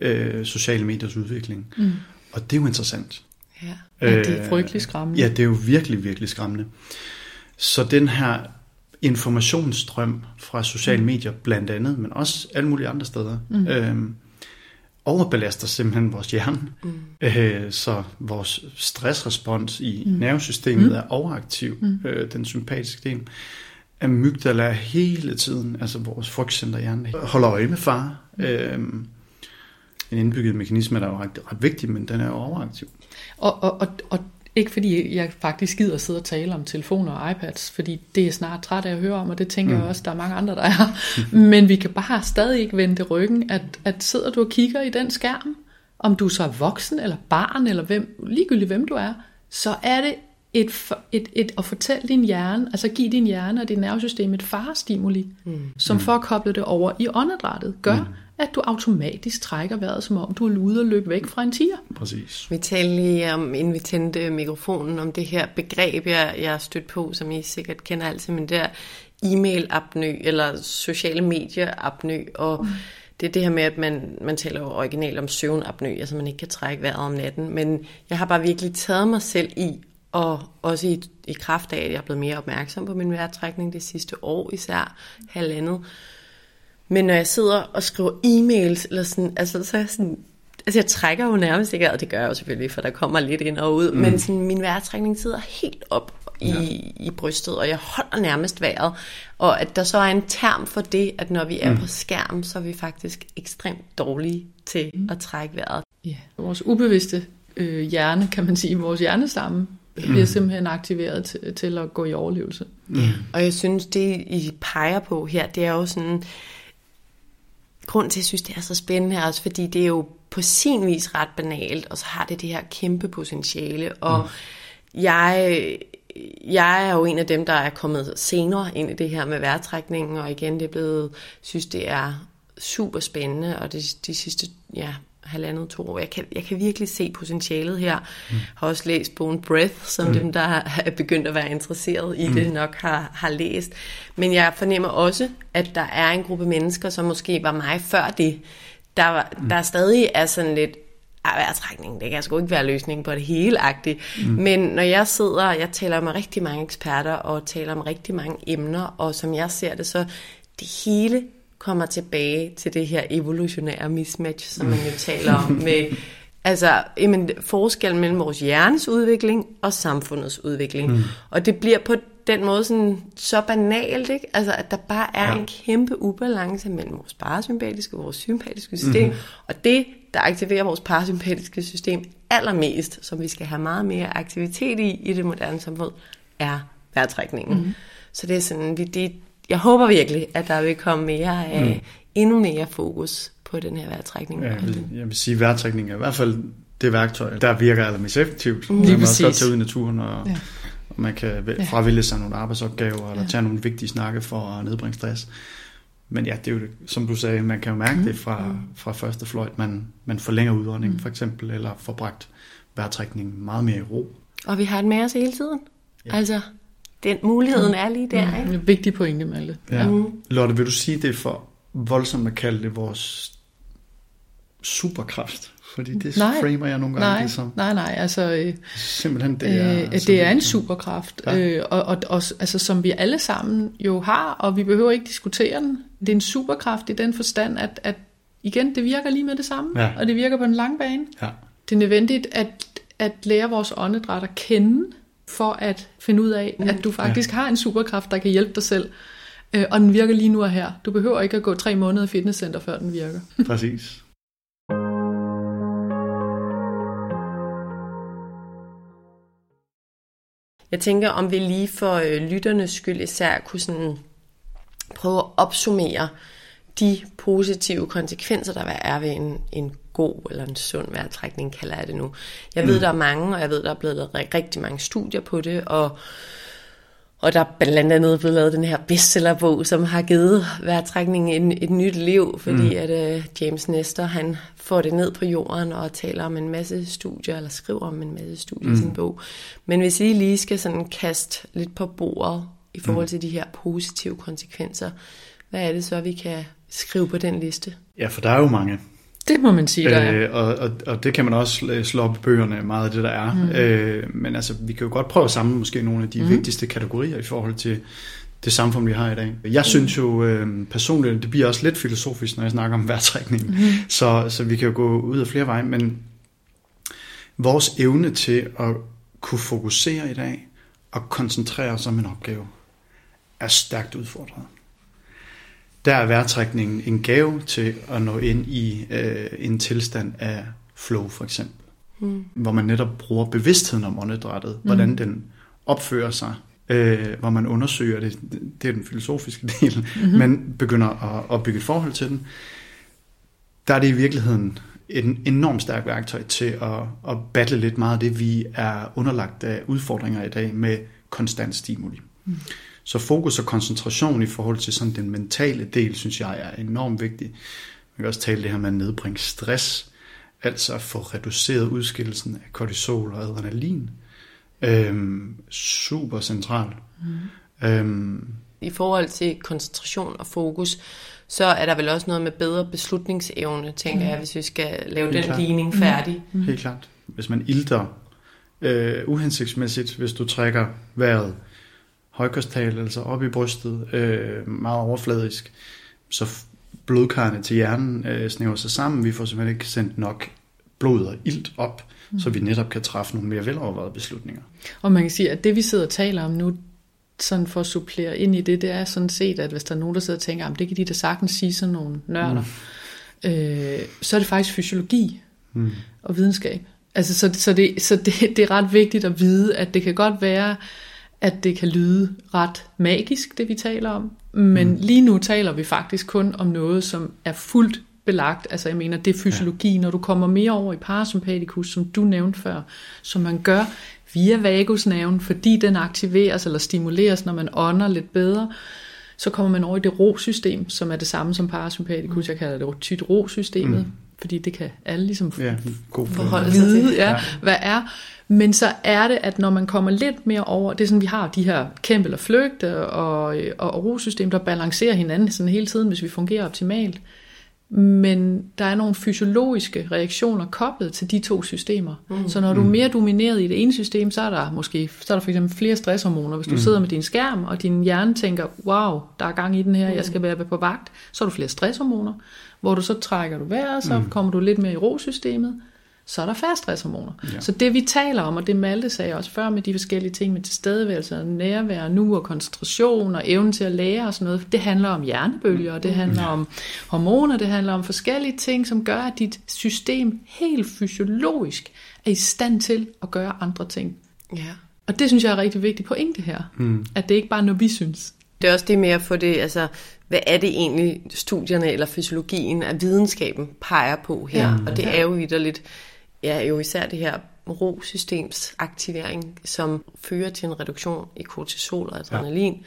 [SPEAKER 4] øh, sociale mediers udvikling. Mm. Og det er jo interessant.
[SPEAKER 3] Ja, ja det er frygtelig skræmmende.
[SPEAKER 4] Ja, det er jo virkelig, virkelig skræmmende. Så den her informationsstrøm fra sociale mm. medier blandt andet, men også alle mulige andre steder, mm. øh, overbelaster simpelthen vores hjerne, mm. øh, så vores stressrespons i mm. nervesystemet mm. er overaktiv, mm. øh, den sympatiske del. Amygdala hele tiden, altså vores frygtcenterhjerne, holder øje med far. Mm. Øh, en indbygget mekanisme, der er jo ret, ret vigtig, men den er overaktiv.
[SPEAKER 3] Og, og, og, og ikke fordi jeg faktisk gider sidde og tale om telefoner og iPads, fordi det er snart træt af at høre om, og det tænker mm. jeg også, der er mange andre, der er. Men vi kan bare stadig ikke vende ryggen, at, at sidder du og kigger i den skærm, om du så er voksen eller barn, eller hvem, ligegyldigt hvem du er, så er det et, et, et, at fortælle din hjerne, altså give din hjerne og dit nervesystem et farestimuli, mm. som mm. for at koble det over i åndedrættet, gør, mm at du automatisk trækker vejret, som om du er ude og løbe væk fra en tiger.
[SPEAKER 4] Præcis.
[SPEAKER 2] Vi talte lige om, inden vi tændte mikrofonen, om det her begreb, jeg, jeg har stødt på, som I sikkert kender altid, men der e-mail-apnø, eller sociale medier-apnø, og mm. det er det her med, at man, man taler jo originalt om søvnapnø, altså man ikke kan trække vejret om natten, men jeg har bare virkelig taget mig selv i, og også i, i kraft af, at jeg er blevet mere opmærksom på min vejrtrækning det sidste år, især halvandet, men når jeg sidder og skriver e-mails, eller sådan, altså, så er jeg sådan, altså jeg trækker jo nærmest ikke, og det gør jeg jo selvfølgelig, for der kommer lidt ind og ud, mm. men sådan, min vejrtrækning sidder helt op i, ja. i brystet, og jeg holder nærmest vejret. Og at der så er en term for det, at når vi er mm. på skærm, så er vi faktisk ekstremt dårlige til mm. at trække vejret.
[SPEAKER 3] Ja, vores ubevidste øh, hjerne, kan man sige, vores hjernestamme, mm. bliver simpelthen aktiveret til, til at gå i overlevelse.
[SPEAKER 2] Mm. Og jeg synes, det I peger på her, det er jo sådan, grund til, at jeg synes, det er så spændende her, også fordi det er jo på sin vis ret banalt, og så har det det her kæmpe potentiale, og mm. jeg, jeg er jo en af dem, der er kommet senere ind i det her med vejrtrækningen, og igen, det er blevet, synes det er super spændende, og de, de sidste ja, halvandet, to år. Jeg kan, jeg kan virkelig se potentialet her. Mm. har også læst bogen Breath, som mm. dem, der er begyndt at være interesseret i mm. det, nok har, har læst. Men jeg fornemmer også, at der er en gruppe mennesker, som måske var mig før det, der, mm. der stadig er sådan lidt, vejrtrækning, det kan sgu ikke være løsningen på det hele agtigt. Mm. Men når jeg sidder, jeg taler med rigtig mange eksperter, og taler om rigtig mange emner, og som jeg ser det, så det hele kommer tilbage til det her evolutionære mismatch, som man jo taler om med altså jamen, forskellen mellem vores hjernes udvikling og samfundets udvikling. Mm. Og det bliver på den måde sådan, så banalt, ikke? Altså, at der bare er ja. en kæmpe ubalance mellem vores parasympatiske og vores sympatiske system, mm. og det, der aktiverer vores parasympatiske system allermest, som vi skal have meget mere aktivitet i i det moderne samfund, er vejrtrækningen. Mm. Så det er sådan, vi, det, jeg håber virkelig, at der vil komme mere af, mm. endnu mere fokus på den her vejrtrækning.
[SPEAKER 4] Ja, jeg, vil, jeg vil sige, at vejrtrækning er i hvert fald det værktøj, der virker allermest effektivt. Mm. Man kan også godt tage ud i naturen, og, ja. og man kan fravælge sig nogle arbejdsopgaver, eller ja. tage nogle vigtige snakke for at nedbringe stress. Men ja, det er jo, som du sagde, man kan jo mærke mm. det fra, fra første fløjt. Man, man forlænger udåndingen mm. for eksempel, eller får bragt vejrtrækningen meget mere i ro.
[SPEAKER 2] Og vi har det med os hele tiden. Ja. Altså, den muligheden er lige der.
[SPEAKER 3] Ikke? Det er vigtig pointe, Malte.
[SPEAKER 4] Ja. Mm. Lotte, vil du sige, det er for voldsomt at kalde det vores superkraft? Fordi det nej, framer jeg nogle gange
[SPEAKER 3] nej,
[SPEAKER 4] ligesom.
[SPEAKER 3] Nej, nej, altså... Øh,
[SPEAKER 4] Simpelthen det er...
[SPEAKER 3] Øh, det er en superkraft, ja. øh, og, og, og altså, som vi alle sammen jo har, og vi behøver ikke diskutere den. Det er en superkraft i den forstand, at, at igen, det virker lige med det samme, ja. og det virker på en lang bane. Ja. Det er nødvendigt at, at lære vores åndedræt at kende, for at finde ud af, mm. at du faktisk ja. har en superkraft, der kan hjælpe dig selv. Øh, og den virker lige nu og her. Du behøver ikke at gå tre måneder i fitnesscenter, før den virker.
[SPEAKER 4] Præcis.
[SPEAKER 2] Jeg tænker, om vi lige for øh, lytternes skyld især kunne sådan prøve at opsummere de positive konsekvenser, der er ved en, en god eller en sund vejrtrækning, kalder jeg det nu. Jeg ved, mm. der er mange, og jeg ved, der er blevet lavet rigtig mange studier på det, og og der er blandt andet blevet lavet den her bestsellerbog, som har givet vejrtrækningen en, et nyt liv, fordi mm. at uh, James Nestor, han får det ned på jorden og taler om en masse studier, eller skriver om en masse studier mm. i sin bog. Men hvis I lige skal sådan kaste lidt på bordet i forhold mm. til de her positive konsekvenser, hvad er det så, vi kan skrive på den liste?
[SPEAKER 4] Ja, for der er jo mange.
[SPEAKER 3] Det må man sige, der er.
[SPEAKER 4] Øh, og, og, og det kan man også slå op i bøgerne, meget af det, der er. Mm. Øh, men altså, vi kan jo godt prøve at samle måske nogle af de mm. vigtigste kategorier i forhold til det samfund, vi har i dag. Jeg synes jo øh, personligt, det bliver også lidt filosofisk, når jeg snakker om vejrtrækning. Mm. Så, så vi kan jo gå ud af flere veje, men vores evne til at kunne fokusere i dag og koncentrere os om en opgave, er stærkt udfordret der er vejrtrækningen en gave til at nå ind i øh, en tilstand af flow for eksempel. Mm. Hvor man netop bruger bevidstheden om åndedrættet, mm. hvordan den opfører sig, øh, hvor man undersøger det, det er den filosofiske del, mm-hmm. men begynder at opbygge et forhold til den. Der er det i virkeligheden en enormt stærk værktøj til at, at battle lidt meget af det, vi er underlagt af udfordringer i dag med konstant stimuli. Mm. Så fokus og koncentration i forhold til sådan den mentale del, synes jeg er enormt vigtig. Man kan også tale det her med at nedbringe stress, altså at få reduceret udskillelsen af kortisol og adrenalin. Øhm, super central. Mm. Øhm,
[SPEAKER 2] I forhold til koncentration og fokus, så er der vel også noget med bedre beslutningsevne, tænker mm. jeg, hvis vi skal lave Helt den klart. ligning færdig.
[SPEAKER 4] Mm. Helt klart. Hvis man ilter øh, uhensigtsmæssigt, hvis du trækker vejret højkostal, altså op i brystet, øh, meget overfladisk, så blodkarrene til hjernen øh, snæver sig sammen. Vi får simpelthen ikke sendt nok blod og ilt op, mm. så vi netop kan træffe nogle mere velovervejede beslutninger.
[SPEAKER 3] Og man kan sige, at det vi sidder og taler om nu, sådan for at supplere ind i det, det er sådan set, at hvis der er nogen, der sidder og tænker, at det kan de da sagtens sige sådan nogle nørder, mm. øh, så er det faktisk fysiologi mm. og videnskab. Altså, så så, det, så det, det er ret vigtigt at vide, at det kan godt være, at det kan lyde ret magisk, det vi taler om. Men mm. lige nu taler vi faktisk kun om noget, som er fuldt belagt. Altså jeg mener, det er fysiologi, ja. når du kommer mere over i parasympatikus, som du nævnte før, som man gør via vagusnerven, fordi den aktiveres eller stimuleres, når man ånder lidt bedre, så kommer man over i det ro-system, som er det samme som parasympatikus. Jeg kalder det tyt ro-systemet, mm. fordi det kan alle ligesom ja, god forholde sig til, ja, ja. hvad er. Men så er det, at når man kommer lidt mere over, det er sådan, vi har de her kæmpe eller flygte og, og, og rosystem, der balancerer hinanden sådan hele tiden, hvis vi fungerer optimalt. Men der er nogle fysiologiske reaktioner koblet til de to systemer. Mm. Så når du er mm. mere domineret i det ene system, så er der måske så er der for eksempel flere stresshormoner. Hvis du mm. sidder med din skærm, og din hjerne tænker, wow, der er gang i den her, jeg skal være på vagt, så er du flere stresshormoner. Hvor du så trækker du vejret, så mm. kommer du lidt mere i rosystemet så er der færre stresshormoner. Ja. Så det vi taler om, og det Malte sagde også før med de forskellige ting med tilstedeværelse og nærvær nu og koncentration og evnen til at lære og sådan noget, det handler om hjernebølger, det handler ja. om hormoner, det handler om forskellige ting, som gør, at dit system helt fysiologisk er i stand til at gøre andre ting. Ja. Og det synes jeg er rigtig vigtigt pointe her, mm. at det ikke bare er noget, vi synes.
[SPEAKER 2] Det er også det med at få det, altså, hvad er det egentlig studierne eller fysiologien af videnskaben peger på her? Ja. Og det er jo lidt ja, jo især det her ro-systems aktivering, som fører til en reduktion i kortisol og adrenalin, ja.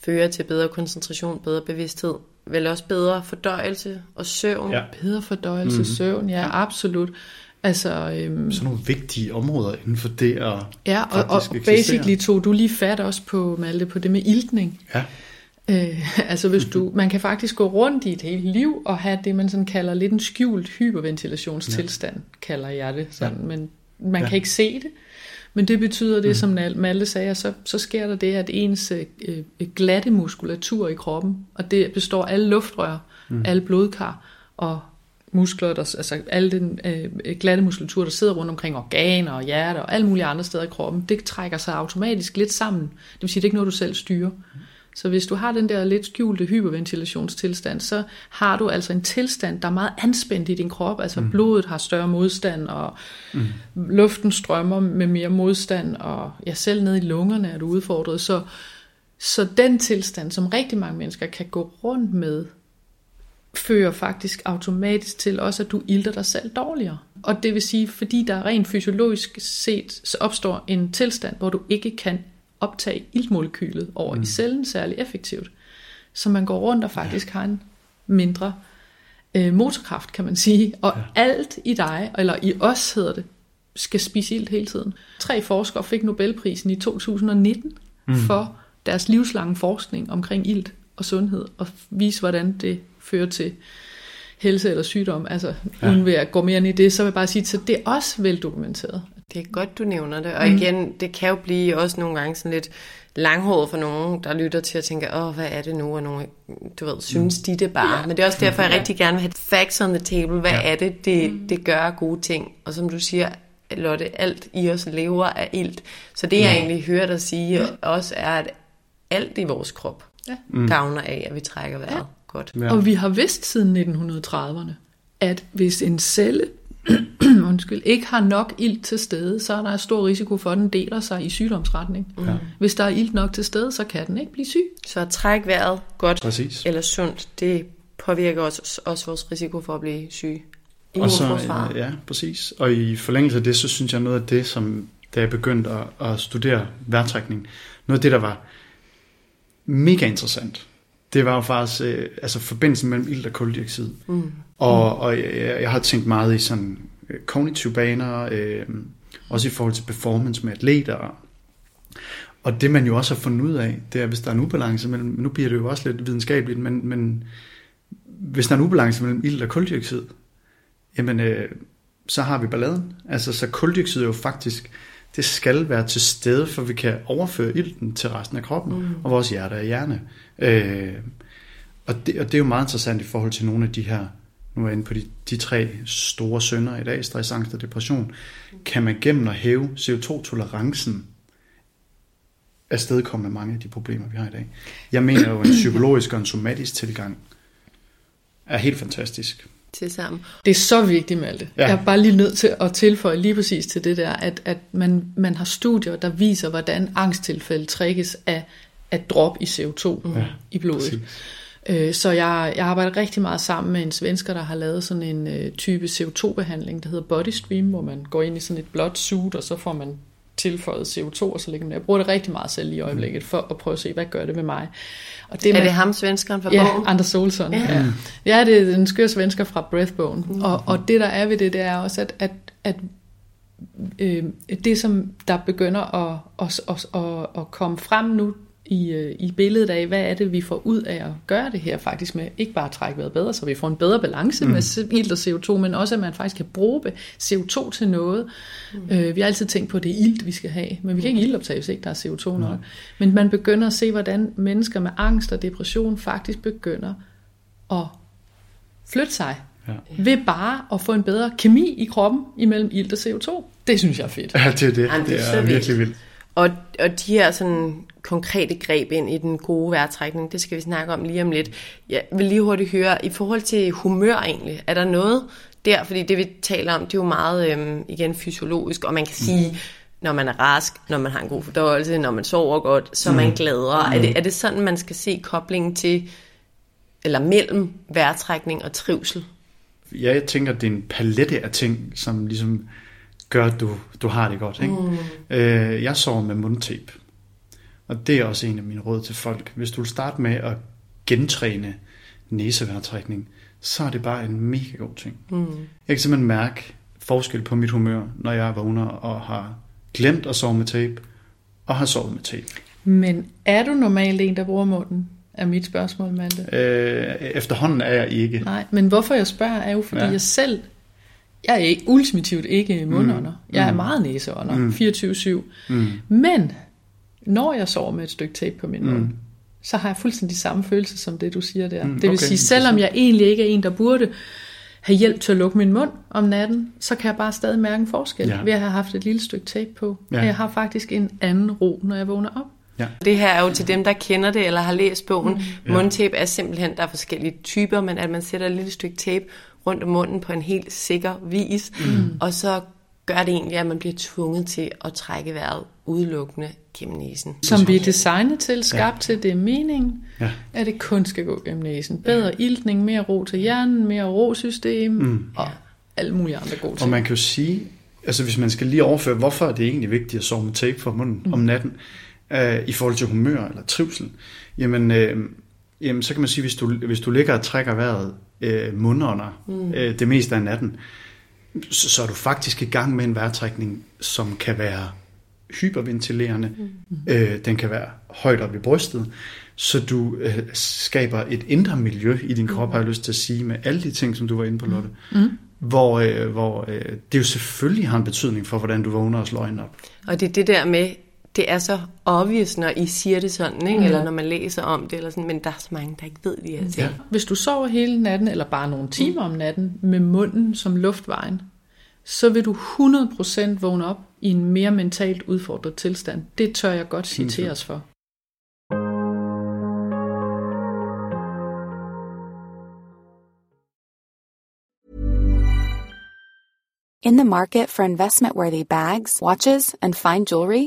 [SPEAKER 2] fører til bedre koncentration, bedre bevidsthed, vel også bedre fordøjelse og søvn. Ja.
[SPEAKER 3] Bedre fordøjelse, mm-hmm. søvn, ja, absolut. Altså,
[SPEAKER 4] øhm, Sådan nogle vigtige områder inden for det at
[SPEAKER 3] Ja, og, og basically tog du lige fat også på, Malte, på det med iltning. Ja. Øh, altså hvis du, man kan faktisk gå rundt i et helt liv og have det, man sådan kalder lidt en skjult hyperventilationstilstand, ja. kalder jeg det. Sådan, ja. Men man ja. kan ikke se det. Men det betyder det, mm. som Malte sagde, så, så sker der det, at ens øh, øh, glatte muskulatur i kroppen, og det består af alle luftrør, mm. alle blodkar og muskler, der, altså alle den øh, glatte muskulatur, der sidder rundt omkring organer og hjerte og alle mulige andre steder i kroppen, det trækker sig automatisk lidt sammen. Det vil sige, det er ikke noget, du selv styrer. Så hvis du har den der lidt skjulte hyperventilationstilstand, så har du altså en tilstand, der er meget anspændt i din krop. Altså mm. blodet har større modstand, og mm. luften strømmer med mere modstand, og ja, selv nede i lungerne er du udfordret. Så, så den tilstand, som rigtig mange mennesker kan gå rundt med, fører faktisk automatisk til også, at du ilter dig selv dårligere. Og det vil sige, fordi der rent fysiologisk set så opstår en tilstand, hvor du ikke kan optage iltmolekylet over mm. i cellen særlig effektivt. Så man går rundt og faktisk ja. har en mindre øh, motorkraft, kan man sige. Og ja. alt i dig, eller i os hedder det, skal spise ilt hele tiden. Tre forskere fik Nobelprisen i 2019 mm. for deres livslange forskning omkring ilt og sundhed, og vise, hvordan det fører til helse eller sygdom. Altså, ja. uden ved at gå mere ind i det, så vil jeg bare sige, at det er også veldokumenteret.
[SPEAKER 2] Det er godt, du nævner det. Og mm. igen, det kan jo blive også nogle gange sådan lidt langhåret for nogen, der lytter til at tænke, åh, hvad er det nu? Og nogen, du ved, synes de det bare? Ja. Men det er også derfor, jeg rigtig gerne vil have facts on the table. Hvad ja. er det, det, mm. det gør gode ting? Og som du siger, Lotte, alt i os lever af ilt. Så det, jeg ja. egentlig hører dig sige ja. også, er, at alt i vores krop ja. gavner af, at vi trækker vejret. Ja. Godt.
[SPEAKER 3] Ja. Og vi har vidst siden 1930'erne, at hvis en celle undskyld, ikke har nok ilt til stede, så er der stor risiko for, at den deler sig i sygdomsretning. Ja. Hvis der er ilt nok til stede, så kan den ikke blive syg.
[SPEAKER 2] Så at trække vejret godt Præcis. eller sundt, det påvirker også, også vores risiko for at blive syg.
[SPEAKER 4] I og så, ja, præcis. Og i forlængelse af det, så synes jeg noget af det, som da jeg begyndte at, at studere vejrtrækning, noget af det, der var mega interessant, det var jo faktisk øh, altså forbindelsen mellem ilt og koldioxid. Mm. Og, og jeg, jeg har tænkt meget i sådan kognitive baner, øh, også i forhold til performance med atleter. Og det man jo også har fundet ud af, det er, hvis der er en ubalance mellem, nu bliver det jo også lidt videnskabeligt, men, men hvis der er en ubalance mellem ilt og koldioxid, jamen øh, så har vi balladen. Altså så koldioxid er jo faktisk, det skal være til stede, for vi kan overføre ilten til resten af kroppen, mm. og vores hjerte og hjerne. Øh, og, det, og det er jo meget interessant i forhold til nogle af de her, nu er jeg inde på de, de tre store sønder i dag, stress, angst og depression, kan man gennem at hæve CO2-tolerancen afstedkomme mange af de problemer, vi har i dag. Jeg mener jo, en psykologisk og en somatisk tilgang er helt fantastisk
[SPEAKER 2] til sammen.
[SPEAKER 3] Det er så vigtigt, Malte. Ja. Jeg er bare lige nødt til at tilføje lige præcis til det der, at, at man, man har studier, der viser, hvordan angsttilfælde trækkes af at drop i CO2 ja, i blodet. Præcis. Øh, så jeg, jeg arbejder rigtig meget sammen med en svensker, der har lavet sådan en uh, type CO2-behandling, der hedder Body Stream, hvor man går ind i sådan et blåt suit, og så får man tilføjet CO2, og så ligger man Jeg bruger det rigtig meget selv i øjeblikket, for at prøve at se, hvad gør det med mig.
[SPEAKER 2] Og det er man, det ham, svenskeren fra
[SPEAKER 3] ja, bogen? Anders Solson. Ja. Ja. ja, det er den skøre svensker fra Breathbone. Mm. Og, og det, der er ved det, det er også, at, at, at øh, det, som der begynder at, at, at, at, at komme frem nu i, øh, i billedet af, hvad er det, vi får ud af at gøre det her faktisk med, ikke bare at trække vejret bedre, så vi får en bedre balance mm. med ilt og CO2, men også at man faktisk kan bruge CO2 til noget. Mm. Øh, vi har altid tænkt på, at det er ilt, vi skal have, men vi kan ikke iltoptage, hvis ikke der er CO2 nok. Mm. Men man begynder at se, hvordan mennesker med angst og depression faktisk begynder at flytte sig Ja. Ved bare at få en bedre kemi i kroppen imellem ilt og CO2. Det synes jeg er fedt.
[SPEAKER 4] Ja, det er det. det er, er virkelig vildt.
[SPEAKER 2] Og, og de her sådan konkrete greb ind i den gode vejrtrækning, det skal vi snakke om lige om lidt. Jeg vil lige hurtigt høre, i forhold til humør egentlig, er der noget der, fordi det vi taler om, det er jo meget øhm, igen fysiologisk, og man kan sige, mm. når man er rask, når man har en god fordøjelse, når man sover godt, så er man mm. gladere. Mm. Er, det, er det sådan, man skal se koblingen til, eller mellem vejrtrækning og trivsel?
[SPEAKER 4] Ja, jeg tænker, det er en palette af ting, som ligesom gør, at du, du har det godt. Ikke? Mm. Øh, jeg sover med mundtape. Og det er også en af mine råd til folk. Hvis du vil starte med at gentræne næseværtrækning, så er det bare en mega god ting. Mm. Jeg kan simpelthen mærke forskel på mit humør, når jeg vågner og har glemt at sove med tape, og har sovet med tape.
[SPEAKER 3] Men er du normalt en, der bruger munden? Er mit spørgsmål, Malte.
[SPEAKER 4] Øh, efterhånden er jeg ikke.
[SPEAKER 3] Nej, men hvorfor jeg spørger, er jo, fordi ja. jeg selv jeg er ikke, ultimativt ikke mundånder. Mm. Jeg er mm. meget næseånder, mm. 24-7. Mm. Men når jeg sover med et stykke tape på min mund, mm. så har jeg fuldstændig samme følelse som det, du siger der. Mm, det vil okay, sige, selvom jeg egentlig ikke er en, der burde have hjælp til at lukke min mund om natten, så kan jeg bare stadig mærke en forskel ja. ved at have haft et lille stykke tape på. Ja. Jeg har faktisk en anden ro, når jeg vågner op.
[SPEAKER 4] Ja.
[SPEAKER 2] Det her er jo til dem, der kender det eller har læst bogen. Mm. Mundtape er simpelthen, der er forskellige typer, men at man sætter et lille stykke tape rundt om munden på en helt sikker vis, mm. og så gør det egentlig, at man bliver tvunget til at trække vejret udelukkende gennem næsen.
[SPEAKER 3] Som vi er designet til, skabt ja. til, det er meningen,
[SPEAKER 4] Ja.
[SPEAKER 3] at det kun skal gå gennem næsen. Bedre iltning, mere ro til hjernen, mere ro-system, mm. og alle mulige andre gode
[SPEAKER 4] Og
[SPEAKER 3] ting.
[SPEAKER 4] man kan jo sige, altså hvis man skal lige overføre, hvorfor er det egentlig vigtigt at sove med tape for munden mm. om natten, øh, i forhold til humør eller trivsel, jamen, øh, jamen så kan man sige, hvis du, hvis du ligger og trækker vejret øh, mundunder mm. øh, det meste af natten, så, så er du faktisk i gang med en vejrtrækning, som kan være hyperventilerende, mm. øh, den kan være højt op i brystet, så du øh, skaber et indre miljø i din krop, har jeg lyst til at sige, med alle de ting, som du var inde på, Lotte. Mm. Hvor, øh, hvor øh, det jo selvfølgelig har en betydning for, hvordan du vågner og slår op.
[SPEAKER 2] Og det er det der med, det er så obvious, når I siger det sådan, ikke? Mm. eller når man læser om det, eller sådan, men der er så mange, der ikke ved de her ting.
[SPEAKER 4] Ja.
[SPEAKER 3] Hvis du sover hele natten, eller bare nogle timer om natten, med munden som luftvejen, så vil du 100% vågne op i en mere mentalt udfordret tilstand. Det tør jeg godt os for.
[SPEAKER 5] In the market for investment worthy bags, watches, and fine jewelry,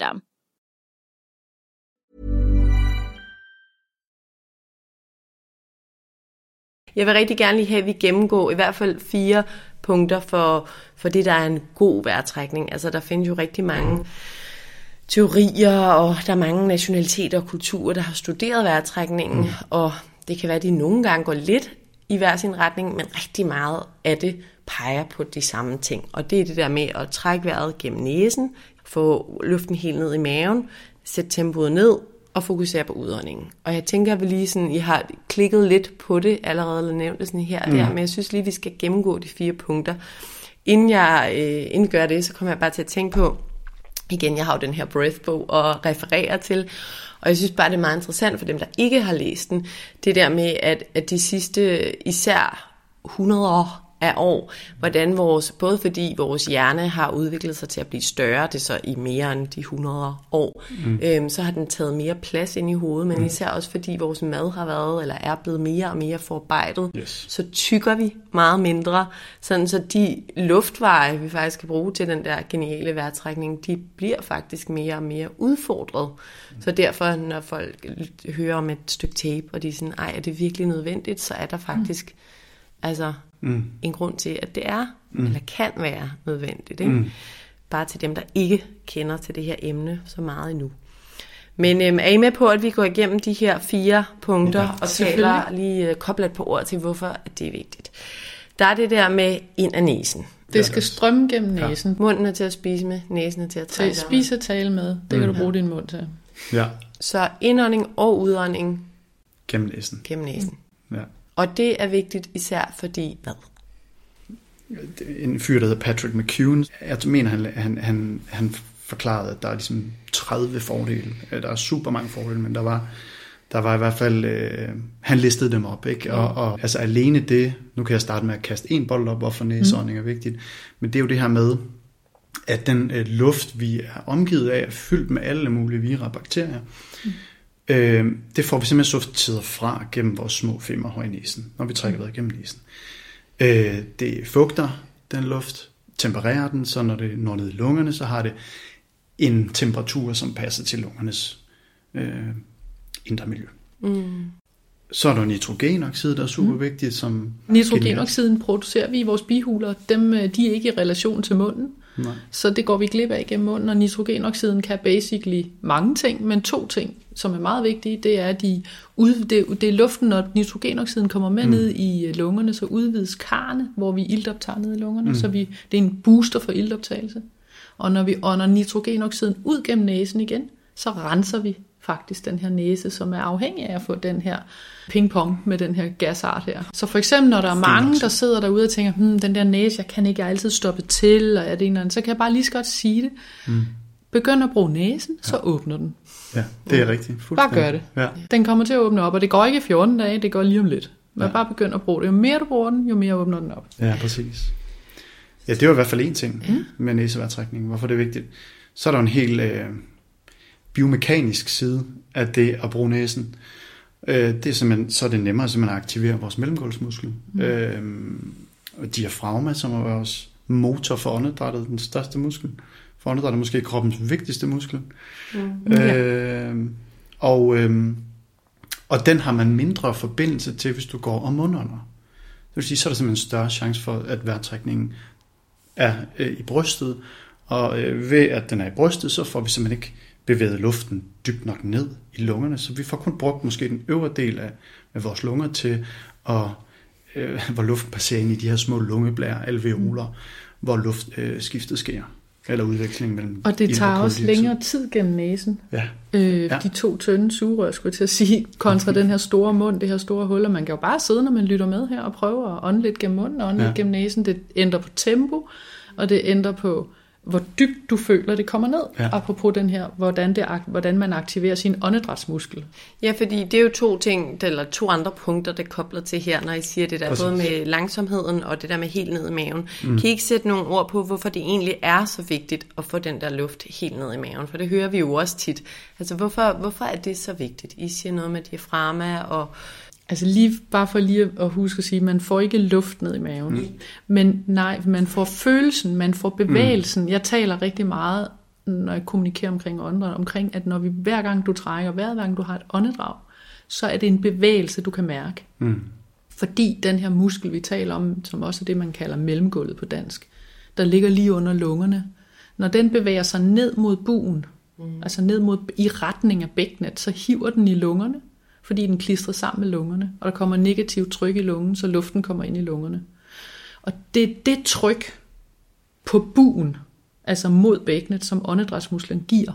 [SPEAKER 2] Jeg vil rigtig gerne lige have, at vi gennemgår i hvert fald fire punkter for, for det, der er en god vejrtrækning. Altså, der findes jo rigtig mange teorier, og der er mange nationaliteter og kulturer, der har studeret vejrtrækningen, mm. og det kan være, at de nogle gange går lidt i hver sin retning, men rigtig meget af det peger på de samme ting. Og det er det der med at trække vejret gennem næsen, få luften helt ned i maven, sætte tempoet ned og fokusere på udåndingen. Og jeg tænker, at vi lige sådan, I har klikket lidt på det allerede, eller nævnt det sådan her og der, men jeg synes lige, vi skal gennemgå de fire punkter. Inden jeg øh, inden gør det, så kommer jeg bare til at tænke på, igen, jeg har jo den her breath-bog og refererer til, og jeg synes bare, det er meget interessant for dem, der ikke har læst den, det der med, at, at de sidste især 100 år af år, hvordan vores, både fordi vores hjerne har udviklet sig til at blive større, det er så i mere end de 100 år, mm. øhm, så har den taget mere plads ind i hovedet, men især også fordi vores mad har været, eller er blevet mere og mere forarbejdet,
[SPEAKER 4] Yes.
[SPEAKER 2] så tykker vi meget mindre, sådan så de luftveje, vi faktisk kan bruge til den der geniale vejrtrækning, de bliver faktisk mere og mere udfordret. Så derfor, når folk hører om et stykke tape, og de er sådan, ej, er det virkelig nødvendigt, så er der faktisk altså, mm. en grund til, at det er, mm. eller kan være nødvendigt. Ikke? Mm. Bare til dem, der ikke kender til det her emne så meget endnu. Men øhm, er I med på, at vi går igennem de her fire punkter, ja, og taler lige øh, kobler et par ord til, hvorfor det er vigtigt. Der er det der med ind af næsen.
[SPEAKER 3] Det skal strømme gennem næsen.
[SPEAKER 2] Munden er til at spise med, næsen er til at
[SPEAKER 3] Til
[SPEAKER 2] trække.
[SPEAKER 3] spise og tale med, det kan du bruge din mund til.
[SPEAKER 4] Ja,
[SPEAKER 2] Så indånding og udånding
[SPEAKER 4] gennem næsen.
[SPEAKER 2] gennem næsen.
[SPEAKER 4] Ja.
[SPEAKER 2] Og det er vigtigt især fordi, hvad?
[SPEAKER 4] en fyr, der hedder Patrick McCune, jeg mener, han, han, han, han forklarede, at der er ligesom 30 fordele. Øh, Der er super mange fordele, men der var, der var i hvert fald, øh, han listede dem op, ikke? Og, og altså alene det, nu kan jeg starte med at kaste en bold op, hvorfor næseånding er vigtigt, men det er jo det her med, at den øh, luft, vi er omgivet af, er fyldt med alle mulige vira og bakterier. Mm. Øh, det får vi simpelthen sorteret fra gennem vores små femmerhøj i næsen, når vi trækker vejret gennem næsen. Øh, det fugter den luft, tempererer den, så når det når ned i lungerne, så har det en temperatur, som passer til lungernes øh, indre miljø. Mm. Så er der nitrogenoxid, der er super vigtigt. Som
[SPEAKER 3] Nitrogenoxiden producerer vi i vores bihuler. Dem, øh, de er ikke i relation til munden. Nej. Så det går vi glip af gennem munden, og nitrogenoxiden kan basically mange ting, men to ting, som er meget vigtige, det er, at de ud, det, det er luften, når nitrogenoxiden kommer med mm. ned i øh, lungerne, så udvides karne, hvor vi iltoptager ned i lungerne, mm. så vi, det er en booster for iltoptagelse. Og når vi ånder nitrogenoxiden ud gennem næsen igen, så renser vi faktisk den her næse, som er afhængig af at få den her pingpong med den her gasart her. Så for eksempel, når der er mange, der sidder derude og tænker, hmm, den der næse, jeg kan ikke altid stoppe til, og er det en eller anden, så kan jeg bare lige så godt sige det. Mm. Begynd at bruge næsen, så ja. åbner den.
[SPEAKER 4] Ja, det er rigtigt.
[SPEAKER 3] Bare gør det. Ja. Den kommer til at åbne op, og det går ikke i 14 dage, det går lige om lidt. Men ja. bare begynd at bruge det. Jo mere du bruger den, jo mere åbner den op.
[SPEAKER 4] Ja, præcis. Ja, det var i hvert fald en ting ja. med næseværtrækning, hvorfor det er vigtigt. Så er der en helt øh, biomekanisk side af det at bruge næsen. Øh, det er simpelthen, så er det nemmere simpelthen at aktivere vores mellemgulvsmuskel. Mm. Øh, og diafragma, som er vores motor for åndedrættet, den største muskel. For åndedrættet er måske kroppens vigtigste muskel. Mm. Øh, og, øh, og den har man mindre forbindelse til, hvis du går om under. Det vil sige, så er der simpelthen en større chance for, at vejrtrækningen er øh, i brystet, og øh, ved at den er i brystet, så får vi simpelthen ikke bevæget luften dybt nok ned i lungerne, så vi får kun brugt måske den øvre del af, af vores lunger til, at, øh, hvor luften passerer ind i de her små lungeblære, alveoler, mm. hvor luftskiftet øh, sker eller udveksling mellem
[SPEAKER 3] Og det tager også længere tid gennem næsen.
[SPEAKER 4] Ja.
[SPEAKER 3] Øh, ja. De to tynde sugerør, skulle jeg til at sige, kontra den her store mund, det her store hul, og man kan jo bare sidde, når man lytter med her, og prøve at ånde lidt gennem munden og ånde ja. lidt gennem næsen. Det ændrer på tempo, og det ændrer på hvor dybt du føler, det kommer ned. Ja. Apropos den her, hvordan, det, hvordan man aktiverer sin åndedrætsmuskel.
[SPEAKER 2] Ja, fordi det er jo to ting, eller to andre punkter, det kobler til her, når I siger det der, Præcis. både med langsomheden og det der med helt ned i maven. Mm. Kan I ikke sætte nogle ord på, hvorfor det egentlig er så vigtigt at få den der luft helt ned i maven? For det hører vi jo også tit. Altså, hvorfor, hvorfor er det så vigtigt? I siger noget med diafragma og
[SPEAKER 3] Altså lige bare for lige at huske at sige, man får ikke luft ned i maven. Mm. Men nej, man får følelsen, man får bevægelsen. Mm. Jeg taler rigtig meget, når jeg kommunikerer omkring åndedræt, omkring, at når vi hver gang du trækker hver gang du har et åndedrag, så er det en bevægelse, du kan mærke. Mm. Fordi den her muskel, vi taler om, som også er det, man kalder mellemgulvet på dansk, der ligger lige under lungerne, når den bevæger sig ned mod buen, mm. altså ned mod i retning af bækkenet, så hiver den i lungerne, fordi den klistrer sammen med lungerne, og der kommer negativt tryk i lungen, så luften kommer ind i lungerne. Og det er det tryk på buen, altså mod bækkenet, som åndedrætsmusklen giver,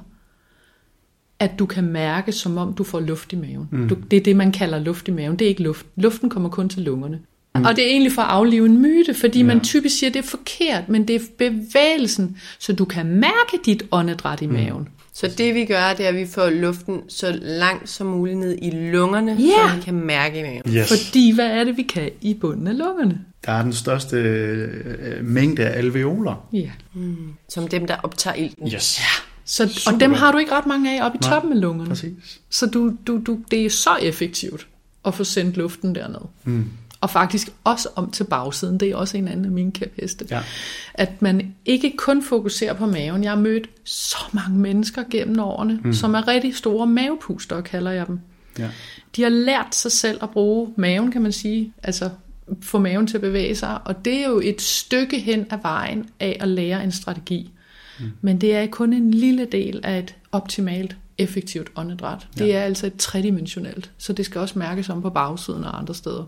[SPEAKER 3] at du kan mærke, som om du får luft i maven. Mm. Du, det er det, man kalder luft i maven. Det er ikke luft. Luften kommer kun til lungerne. Mm. Og det er egentlig for at aflive en myte, fordi ja. man typisk siger, at det er forkert, men det er bevægelsen, så du kan mærke dit åndedræt i mm. maven.
[SPEAKER 2] Så det vi gør, det er, at vi får luften så langt som muligt ned i lungerne, yeah. så vi kan mærke i maven.
[SPEAKER 3] Yes. Fordi hvad er det, vi kan i bunden af lungerne?
[SPEAKER 4] Der er den største øh, mængde af alveoler.
[SPEAKER 3] Ja.
[SPEAKER 2] Mm. Som dem, der optager ilten.
[SPEAKER 4] Yes. Ja.
[SPEAKER 3] Så, og dem har du ikke ret mange af oppe i Nej, toppen af lungerne.
[SPEAKER 4] Præcis.
[SPEAKER 3] Så du, du, du, det er så effektivt at få sendt luften derned. Mm og faktisk også om til bagsiden. Det er også en anden af mine kæpheste. Ja. At man ikke kun fokuserer på maven. Jeg har mødt så mange mennesker gennem årene, mm. som er rigtig store mavepuster, kalder jeg dem. Ja. De har lært sig selv at bruge maven, kan man sige. Altså få maven til at bevæge sig. Og det er jo et stykke hen af vejen af at lære en strategi. Mm. Men det er kun en lille del af et optimalt effektivt åndedræt. Ja. Det er altså et tredimensionelt, så det skal også mærkes om på bagsiden og andre steder.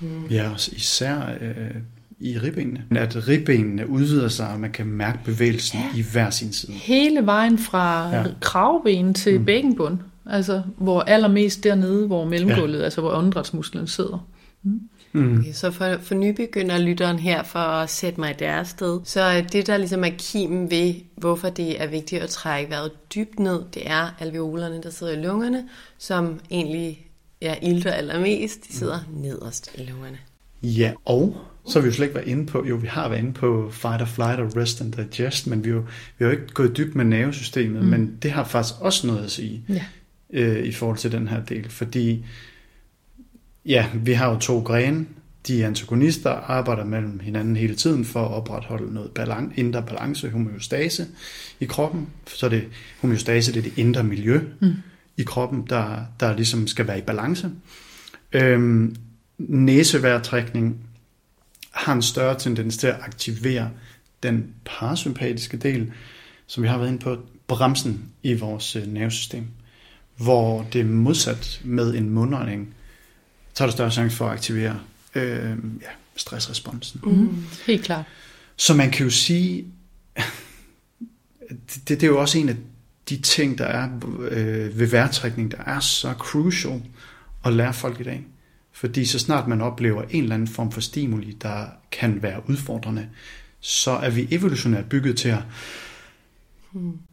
[SPEAKER 4] Mm. Ja, især øh, i ribbenene. At ribbenene udvider sig, og man kan mærke bevægelsen ja. i hver sin side.
[SPEAKER 3] Hele vejen fra ja. kravben til mm. bækkenbund. Altså, hvor allermest dernede, hvor mellemgulvet, ja. altså hvor åndedrætsmusklen sidder.
[SPEAKER 2] Mm. Mm. Okay, så for, for nybegynder lytteren her, for at sætte mig i deres sted, så det der ligesom er kimen ved, hvorfor det er vigtigt at trække vejret dybt ned, det er alveolerne, der sidder i lungerne, som egentlig ja, ilter allermest, de sidder mm. nederst i lungerne.
[SPEAKER 4] Ja, og så har vi jo slet ikke været inde på, jo vi har været inde på fight or flight og rest and digest, men vi har jo, vi har jo ikke gået dybt med nervesystemet, mm. men det har faktisk også noget at sige
[SPEAKER 3] Ja.
[SPEAKER 4] øh, i forhold til den her del, fordi ja, vi har jo to grene, de antagonister arbejder mellem hinanden hele tiden for at opretholde noget balan- indre balance, homeostase i kroppen. Så det homeostase det er det indre miljø mm. I kroppen, der, der ligesom skal være i balance. Øhm, næsevejrtrækning har en større tendens til at aktivere den parasympatiske del, som vi har været inde på, bremsen i vores øh, nervesystem. Hvor det er modsat med en mundånding, så er der større chance for at aktivere øh, ja, stressresponsen.
[SPEAKER 3] Mm. Helt klart.
[SPEAKER 4] Så man kan jo sige, det, det er jo også en af de ting, der er øh, ved vejrtrækning, der er så crucial at lære folk i dag. Fordi så snart man oplever en eller anden form for stimuli, der kan være udfordrende, så er vi evolutionært bygget til at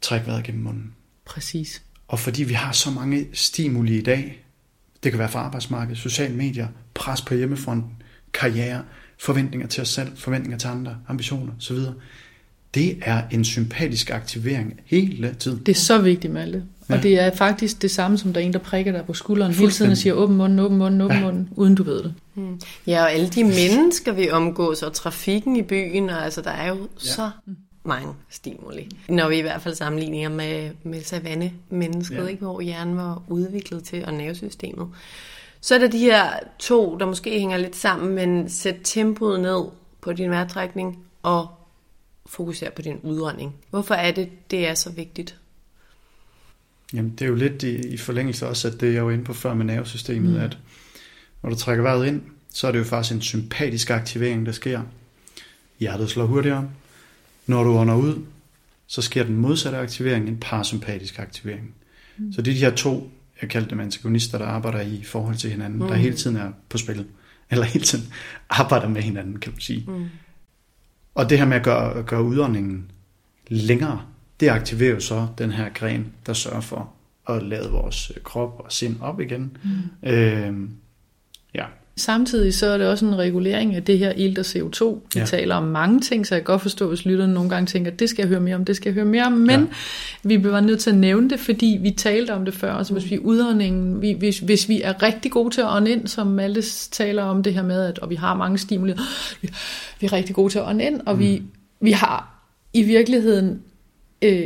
[SPEAKER 4] trække vejret gennem munden.
[SPEAKER 3] Præcis.
[SPEAKER 4] Og fordi vi har så mange stimuli i dag, det kan være fra arbejdsmarkedet, sociale medier, pres på hjemmefronten, karriere, forventninger til os selv, forventninger til andre, ambitioner osv., det er en sympatisk aktivering hele tiden.
[SPEAKER 3] Det er så vigtigt, Malte.
[SPEAKER 4] Ja.
[SPEAKER 3] Og det er faktisk det samme, som der er en, der prikker dig på skulderen hele tiden og
[SPEAKER 4] Fuldstændig.
[SPEAKER 3] siger, åben munden, åben munden, åben
[SPEAKER 4] Ja.
[SPEAKER 3] munden, uden du ved det.
[SPEAKER 2] Ja, og alle de mennesker, vi omgås, og trafikken i byen, og altså, der er jo ja. så mange stimuli. Når vi i hvert fald sammenligner med, med savanne-mennesket,
[SPEAKER 4] ja.
[SPEAKER 2] ikke, hvor hjernen var udviklet til, og nervesystemet. Så er der de her to, der måske hænger lidt sammen, men sæt tempoet ned på din vejrtrækning, og fokuser på din udånding. Hvorfor er det, det er så vigtigt?
[SPEAKER 4] Jamen, det er jo lidt i, i forlængelse også, at det jeg var inde på før med nervesystemet, mm. at når du trækker vejret ind, så er det jo faktisk en sympatisk aktivering, der sker. Hjertet slår hurtigere. Når du ånder ud, så sker den modsatte aktivering, en parasympatisk aktivering. Mm. Så det er de her to, jeg kalder dem antagonister, der arbejder i forhold til hinanden, mm. der hele tiden er på spil. Eller hele tiden arbejder med hinanden, kan man sige. Mm. Og det her med at gøre, gøre udåndingen længere, det aktiverer jo så den her gren, der sørger for at lade vores øh, krop og sind op igen. Mm. Ja,
[SPEAKER 3] Samtidig så er det også en regulering af det her ilt og CO2. Vi
[SPEAKER 4] Ja.
[SPEAKER 3] taler om mange ting, så jeg kan godt forstå, hvis lytterne nogle gange tænker, det skal jeg høre mere om, det skal jeg høre mere om. Men
[SPEAKER 4] Ja.
[SPEAKER 3] vi bliver nødt til at nævne det, fordi vi talte om det før. Altså hvis vi er udåndingen, vi, hvis, hvis vi er rigtig gode til at ånde ind, som Malte taler om det her med, at og vi har mange stimuli, vi, vi er rigtig gode til at ånde ind, og vi, vi har i virkeligheden øh,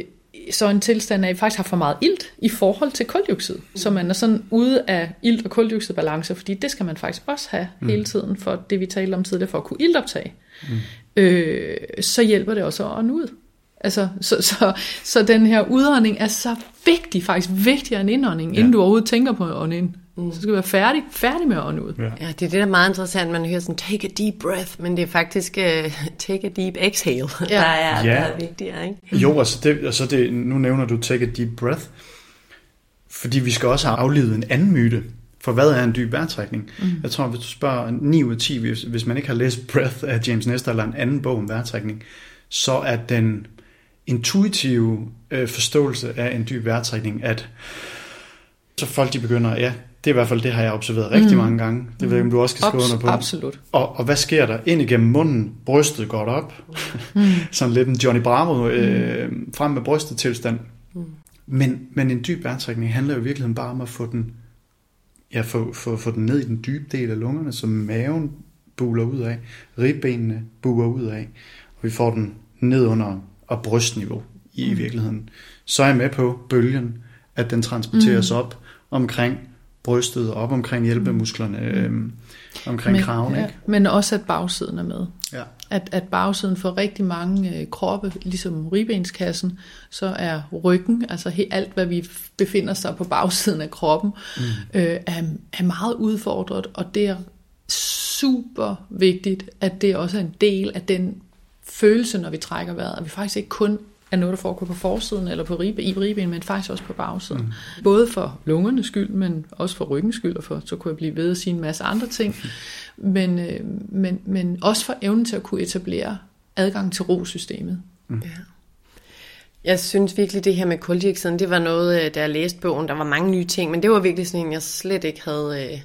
[SPEAKER 3] så en tilstand af, at vi faktisk har for meget ilt i forhold til koldioxid. Så man er sådan ude af ilt- og koldioxidbalance, fordi det skal man faktisk også have mm. hele tiden, for det vi talte om tidligere, for at kunne iltoptage. Mm. Øh, så hjælper det også at ånde ud. Altså, så, så, så den her udånding er så vigtig, faktisk vigtigere end indånding, ja. inden du overhovedet tænker på at ånde ind. Mm. Så skal du være færdig, færdig med at ånde ud.
[SPEAKER 4] Ja.
[SPEAKER 2] Ja, det er det, der er meget interessant. Man hører sådan, take a deep breath, men det er faktisk uh, take a deep exhale, ja. der, er,
[SPEAKER 4] Ja.
[SPEAKER 2] der er vigtigere. Ikke?
[SPEAKER 4] Jo, altså det, altså det, nu nævner du take a deep breath, fordi vi skal også have aflivet en anden myte. For hvad er en dyb vejrtrækning? Mm. Jeg tror, hvis du spørger 9 ud af 10, hvis, hvis man ikke har læst Breath af James Nestor eller en anden bog om vejrtrækning, så er den intuitive øh, forståelse af en dyb vejrtrækning, at så folk de begynder, ja, det er i hvert fald det, har jeg observeret rigtig mm. mange gange. Det ved jeg, om du også skal skrive
[SPEAKER 3] Abs-
[SPEAKER 4] under på.
[SPEAKER 3] absolut.
[SPEAKER 4] Og, og hvad sker der? Ind igennem munden, brystet går op. Mm. Sådan lidt en Johnny Bravo øh, frem med brystet tilstand. Mm. Men, men en dyb vejrtrækning handler jo i virkeligheden bare om at få den, ja, få, få, få den ned i den dybe del af lungerne, som maven buler ud af, ribbenene buer ud af, og vi får den ned under og brystniveau i mm. virkeligheden. Så er jeg med på bølgen, at den transporteres mm. op omkring brystet, op omkring hjælpemusklerne, øhm, omkring
[SPEAKER 3] men,
[SPEAKER 4] kraven.
[SPEAKER 3] ja,
[SPEAKER 4] Ikke?
[SPEAKER 3] men også at bagsiden er med.
[SPEAKER 4] Ja.
[SPEAKER 3] At, at bagsiden for rigtig mange øh, kroppe, ligesom ribbenskassen, så er ryggen, altså he, alt hvad vi befinder sig på bagsiden af kroppen, mm. øh, er, er meget udfordret, og det er super vigtigt, at det også er en del af den følelse, når vi trækker vejret, at vi faktisk ikke kun er noget, der foregår på forsiden eller på ribben, i ribben, men faktisk også på bagsiden. Mm. Både for lungernes skyld, men også for ryggens skyld, og for, så kunne jeg blive ved at sige en masse andre ting. Men, øh, men, men også for evnen til at kunne etablere adgang til rosystemet.
[SPEAKER 2] Ja. Jeg synes virkelig, det her med koldioxiden, det var noget, øh, da jeg læste bogen, der var mange nye ting, men det var virkelig sådan en, jeg slet ikke havde, øh,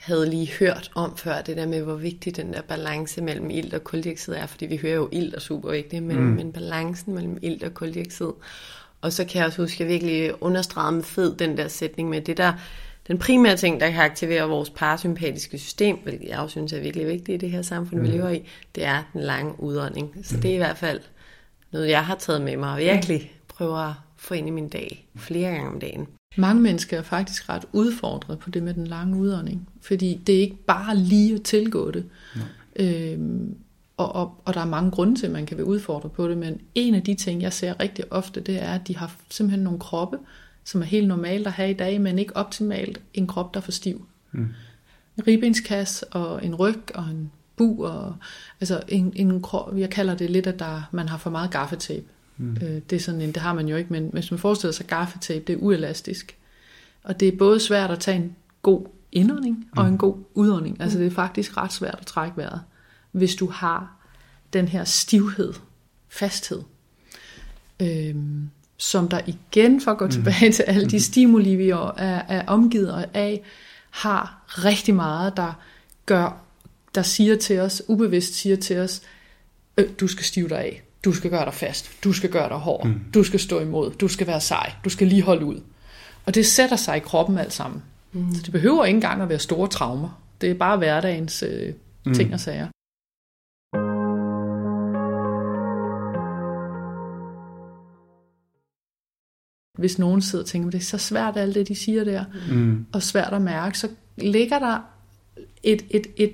[SPEAKER 2] havde lige hørt om før, det der med, hvor vigtig den der balance mellem ilt og koldioxid er, fordi vi hører jo, ilt er super vigtigt, men, mm. men balancen mellem ilt og koldioxid. Og så kan jeg også huske, at jeg virkelig understregede med fed den der sætning med det der, den primære ting, der kan aktivere vores parasympatiske system, hvilket jeg også synes er virkelig vigtigt i det her samfund, mm. vi lever i, det er den lange udånding. Så mm. det er i hvert fald noget, jeg har taget med mig, og virkelig prøver at få ind i min dag flere gange om dagen.
[SPEAKER 3] Mange mennesker er faktisk ret udfordret på det med den lange udånding, fordi det er ikke bare lige at tilgå det. Øhm, og, og, og der er mange grunde til, at man kan være udfordret på det, men en af de ting, jeg ser rigtig ofte, det er, at de har simpelthen nogle kroppe, som er helt normalt at have i dag, men ikke optimalt en krop, der er for stiv. Mm. En ribbenskasse og en ryg og en bu, og, altså en, en krop, jeg kalder det lidt, at der, man har for meget gaffetape. Mm. Øh, det er sådan en, det har man jo ikke, men hvis man forestiller sig gaffetape, det er uelastisk. Og det er både svært at tage en god indånding mm. og en god udånding. Altså det er faktisk ret svært at trække vejret, hvis du har den her stivhed, fasthed. Øhm, som der igen, for at gå mm. tilbage til alle de mm. stimuli, vi er, er omgivet af, har rigtig meget, der gør, der siger til os, ubevidst siger til os, øh, du skal stive dig af, du skal gøre dig fast, du skal gøre dig hård, mm. du skal stå imod, du skal være sej, du skal lige holde ud. Og det sætter sig i kroppen alt sammen. Mm. Så det behøver ikke engang at være store traumer. Det er bare hverdagens øh, mm. ting og sager. Hvis nogen sidder og tænker, det er så svært alt det, de siger der, mm. og svært at mærke, så ligger der et, et, et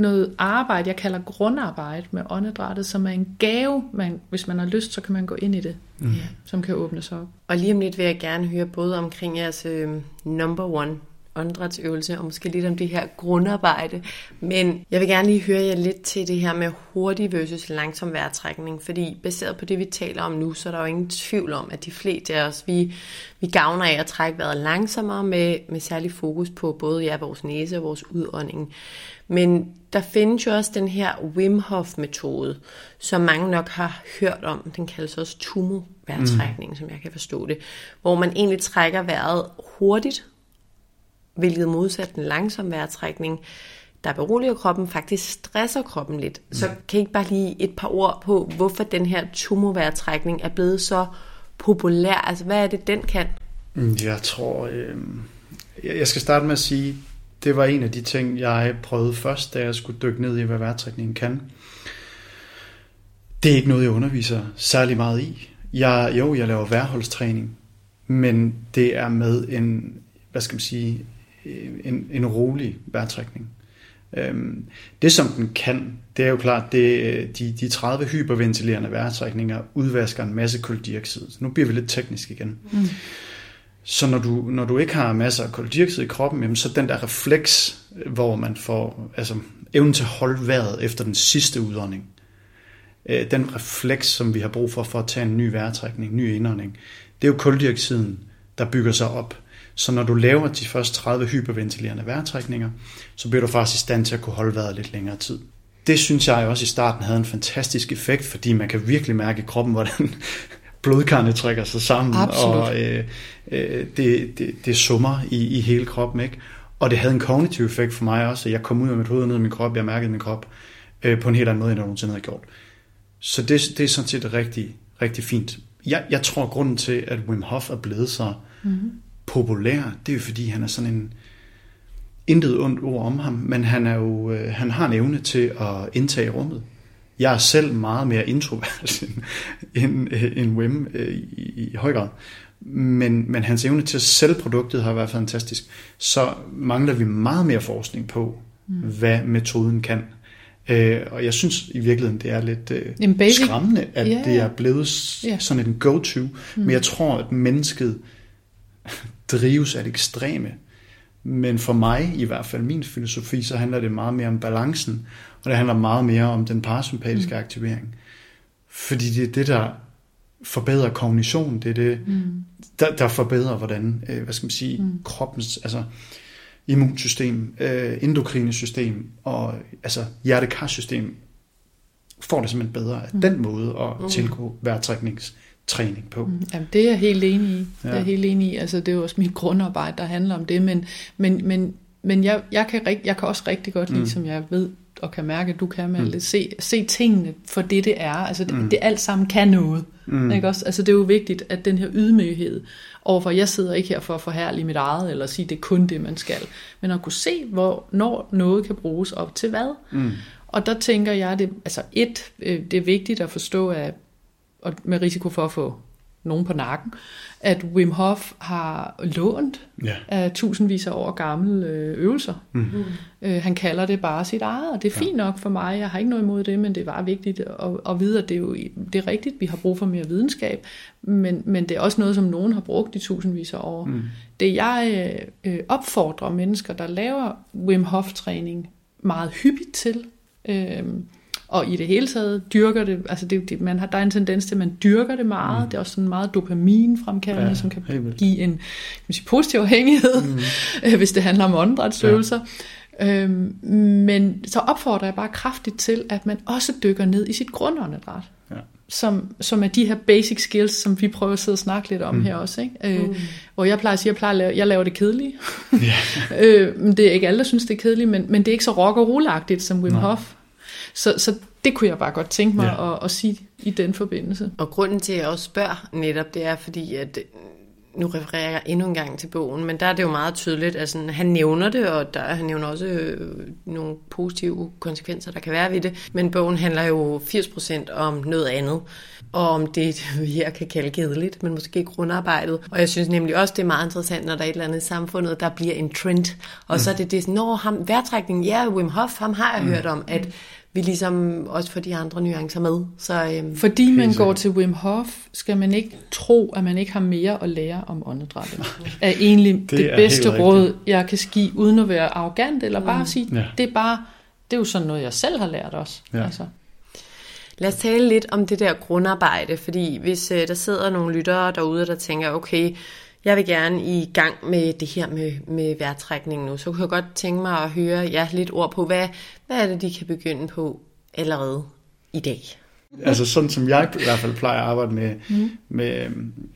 [SPEAKER 3] noget arbejde, jeg kalder grundarbejde med åndedrættet, som er en gave, man, hvis man har lyst, så kan man gå ind i det, mm. som kan åbnes op.
[SPEAKER 2] Og lige om lidt vil jeg gerne høre både omkring jeres øh, number one åndedrætsøvelse, og måske lidt om det her grundarbejde. Men jeg vil gerne lige høre jer lidt til det her med hurtig versus langsom vejrtrækning, fordi baseret på det, vi taler om nu, så er der jo ingen tvivl om, at de fleste af os, vi, vi gavner af at trække vejret langsommere med, med særlig fokus på både ja, vores næse og vores udånding. Men der findes jo også den her Wim Hof-metode, som mange nok har hørt om. Den kaldes også tumo-vejrtrækning, mm. som jeg kan forstå det. Hvor man egentlig trækker vejret hurtigt, hvilket modsat den langsomme vejrtrækning, der beroliger kroppen, faktisk stresser kroppen lidt. Mm. Så kan I ikke bare lige et par ord på, hvorfor den her tumo-vejrtrækning er blevet så populær? Altså, hvad er det, den kan?
[SPEAKER 4] Mm, jeg tror... Øh... Jeg skal starte med at sige, det var en af de ting, jeg prøvede først, da jeg skulle dykke ned i, hvad vejrtrækningen kan. Det er ikke noget, jeg underviser særlig meget i. Jeg, jo, jeg laver værholdstræning, men det er med en, hvad skal man sige, en, en rolig vejrtrækning. Øhm, det som den kan, det er jo klart, det, øh, de, de 30 hyperventilerende vejrtrækninger udvasker en masse koldioxid. Så nu bliver vi lidt teknisk igen. Mm. Så når du, når du ikke har masser af koldioxid i kroppen, jamen, så den der refleks, hvor man får altså, evnen til at holde vejret efter den sidste udånding, øh, den refleks, som vi har brug for for at tage en ny vejrtrækning, ny indånding, det er jo koldioxiden, der bygger sig op. Så når du laver de første 30 hyperventilerende vejrtrækninger, så bliver du faktisk i stand til at kunne holde vejret lidt længere tid. Det synes jeg også i starten havde en fantastisk effekt, fordi man kan virkelig mærke i kroppen, hvordan blodkarne trækker sig sammen,
[SPEAKER 3] Absolut.
[SPEAKER 4] og øh, øh, det, det, det summer i, i hele kroppen. Ikke? Og det havde en kognitiv effekt for mig også, at jeg kom ud af mit hoved ned i min krop, jeg mærkede min krop øh, på en helt anden måde, end jeg nogensinde havde gjort. Så det, det er sådan set rigtig, rigtig fint. Jeg, jeg tror, at grunden til, at Wim Hof er blevet så mm-hmm. populær, det er jo fordi, han er sådan en intet ondt ord om ham, men han, er jo, øh, han har en evne til at indtage rummet. Jeg er selv meget mere introvert end, end, end Wim øh, i, i høj grad. Men, men hans evne til at sælge produktet har været fantastisk. Så mangler vi meget mere forskning på, mm. hvad metoden kan. Øh, og jeg synes i virkeligheden, det er lidt øh, skræmmende, at yeah. det er blevet yeah. sådan en go-to. Mm. Men jeg tror, at mennesket drives af det ekstreme. Men for mig, i hvert fald min filosofi, så handler det meget mere om balancen, og det handler meget mere om den parasympatiske mm. aktivering. Fordi det er det, der forbedrer kognition, det er det, mm. der, der forbedrer, hvordan, øh, hvad skal man sige, mm. kroppens, altså immunsystem, øh, endokrine system og altså hjertekarsystem får det simpelthen bedre af mm. den måde at mm. tilgå vejrtrækningstræning på. Mm.
[SPEAKER 3] Jamen, det er jeg helt enig i. Ja. Det er jeg helt enig i. Altså, det er jo også mit grundarbejde, der handler om det, men, men, men men jeg, jeg, kan, rigt- jeg kan også rigtig godt lide, mm. som jeg ved og kan mærke, at du kan med mm. se, se tingene for det, det er. Altså, det, mm. det alt sammen kan noget. Mm. Ikke også? Altså, det er jo vigtigt, at den her ydmyghed overfor, jeg sidder ikke her for at forhærlige mit eget, eller sige, det er kun det, man skal. Men at kunne se, hvor, når noget kan bruges op til hvad. Mm. Og der tænker jeg, det, altså et, øh, det er vigtigt at forstå, at, og med risiko for at få nogen på nakken, at Wim Hof har lånt
[SPEAKER 4] Ja.
[SPEAKER 3] af tusindvis af år gamle øh, øvelser. Mm. Øh, han kalder det bare sit eget, og det er fint nok for mig. Jeg har ikke noget imod det, men det bare vigtigt at, at vide, at det er jo det er rigtigt, vi har brug for mere videnskab, men, men det er også noget, som nogen har brugt i tusindvis af år. Mm. Det jeg øh, opfordrer mennesker, der laver Wim Hof-træning meget hyppigt til, øh, og i det hele taget dyrker det, altså det, det, man har, der er en tendens til, at man dyrker det meget. Mm. Det er også sådan meget dopaminfremkaldende,
[SPEAKER 4] Ja,
[SPEAKER 3] som kan
[SPEAKER 4] helt
[SPEAKER 3] give en kan man sige, positiv afhængighed, mm. hvis det handler om åndedrætsøvelser. Ja. Øhm, men så opfordrer jeg bare kraftigt til, at man også dykker ned i sit grundåndedræt.
[SPEAKER 4] Ja.
[SPEAKER 3] Som, som er de her basic skills, som vi prøver at sidde og snakke lidt om mm. her også. Ikke? Øh, mm. Hvor jeg plejer at sige, at jeg, plejer at lave, jeg laver det kedelige.
[SPEAKER 4] Ja.
[SPEAKER 3] øh, men det er ikke alle, der synes, det er kedeligt, men, men det er ikke så rock og roll som Wim. Hof. Så, så det kunne jeg bare godt tænke mig
[SPEAKER 4] Ja.
[SPEAKER 3] at, at sige i den forbindelse.
[SPEAKER 2] Og grunden til, at jeg også spørger netop, det er fordi, at nu refererer jeg endnu en gang til bogen, men der er det jo meget tydeligt, at sådan, han nævner det, og der, han nævner også øh, nogle positive konsekvenser, der kan være ved det. Men bogen handler jo 80% om noget andet, og om det, vi her kan kalde kedeligt, men måske grundarbejdet. Og jeg synes nemlig også, det er meget interessant, når der er et eller andet i samfundet, der bliver en trend. Og mm. så er det det, når ham, vejrtrækning, ja, Wim Hof, ham har jeg mm. hørt om, at vi ligesom også får de andre nuancer med. Så øhm,
[SPEAKER 3] Fordi man går til Wim Hof, skal man ikke tro, at man ikke har mere at lære om åndedrættet. er egentlig det,
[SPEAKER 4] Det er
[SPEAKER 3] bedste råd, jeg kan give, uden at være arrogant, eller bare sige,
[SPEAKER 4] Ja.
[SPEAKER 3] det er bare, det er jo sådan noget, jeg selv har lært også.
[SPEAKER 4] Ja.
[SPEAKER 3] Altså.
[SPEAKER 2] Lad os tale lidt om det der grundarbejde, fordi hvis øh, der sidder nogle lyttere derude, der tænker, okay, jeg vil gerne i gang med det her med, med vejrtrækning nu, så kunne jeg godt tænke mig at høre jer lidt ord på, hvad, hvad er det, de kan begynde på allerede i dag?
[SPEAKER 4] Altså sådan som jeg i hvert fald plejer at arbejde med, mm. med,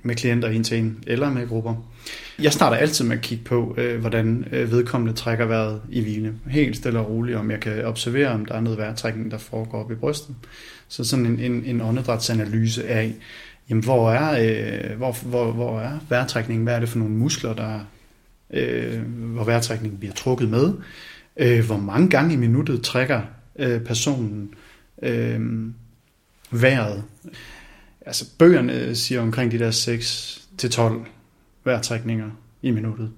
[SPEAKER 4] med klienter en til en, eller med grupper. Jeg starter altid med at kigge på, øh, hvordan øh, vedkommende trækker vejret i hvile. Helt stille og roligt, om jeg kan observere, om der er noget vejrtrækning, der foregår op i brystet. Så sådan en, en, en åndedrætsanalyse af, jamen, hvor, er, øh, hvor, hvor, hvor er vejrtrækningen? Hvad er det for nogle muskler, der øh, hvor vejrtrækningen bliver trukket med? Øh, hvor mange gange i minuttet trækker øh, personen øh, vejret. Altså bøgerne siger omkring de der 6-12 vejrtrækninger i minuttet.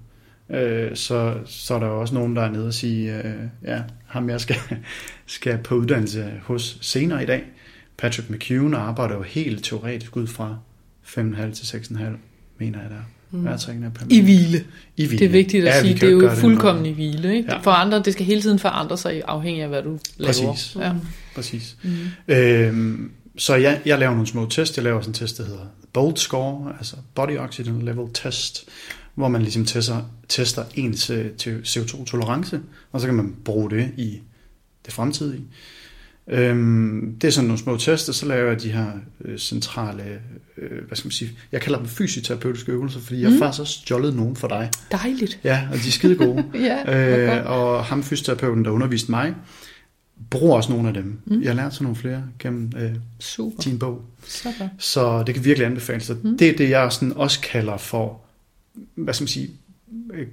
[SPEAKER 4] Øh, så, så er der jo også nogen, der er nede og sige, øh, ja, ham jeg skal, skal på uddannelse hos senere i dag. Patrick McCune arbejder jo helt teoretisk ud fra 5,5 til 6,5, mener jeg der. Mm.
[SPEAKER 3] I hvile.
[SPEAKER 4] I hvile.
[SPEAKER 3] Det er vigtigt at
[SPEAKER 4] Ja,
[SPEAKER 3] sige, det er jo fuldkommen i hvile. Ikke?
[SPEAKER 4] Ja.
[SPEAKER 3] For andre, det skal hele tiden forandre sig afhængig af, hvad du laver.
[SPEAKER 4] Præcis.
[SPEAKER 3] Ja.
[SPEAKER 4] Præcis. Mm. Øhm, så jeg, jeg laver nogle små test. Jeg laver sådan en test, der hedder BOLD score, altså Body Oxygen Level Test, hvor man ligesom tester, tester ens øh, til CO2-tolerance, og så kan man bruge det i det fremtidige. Øhm, det er sådan nogle små tester, så laver jeg de her øh, centrale, øh, hvad skal man sige, jeg kalder dem fysioterapeutiske øvelser, fordi jeg har faktisk også stjålet nogen for dig.
[SPEAKER 3] Dejligt.
[SPEAKER 4] Ja, og de er skide gode.
[SPEAKER 3] Ja,
[SPEAKER 4] øh, og ham fysioterapeuten, der underviste mig, bruger også nogle af dem. Mm. Jeg har lært sådan nogle flere gennem øh,
[SPEAKER 3] Super.
[SPEAKER 4] din bog.
[SPEAKER 3] Så godt.
[SPEAKER 4] Så det kan virkelig anbefales. Så mm. Det er det, jeg sådan også kalder for, hvad skal man sige,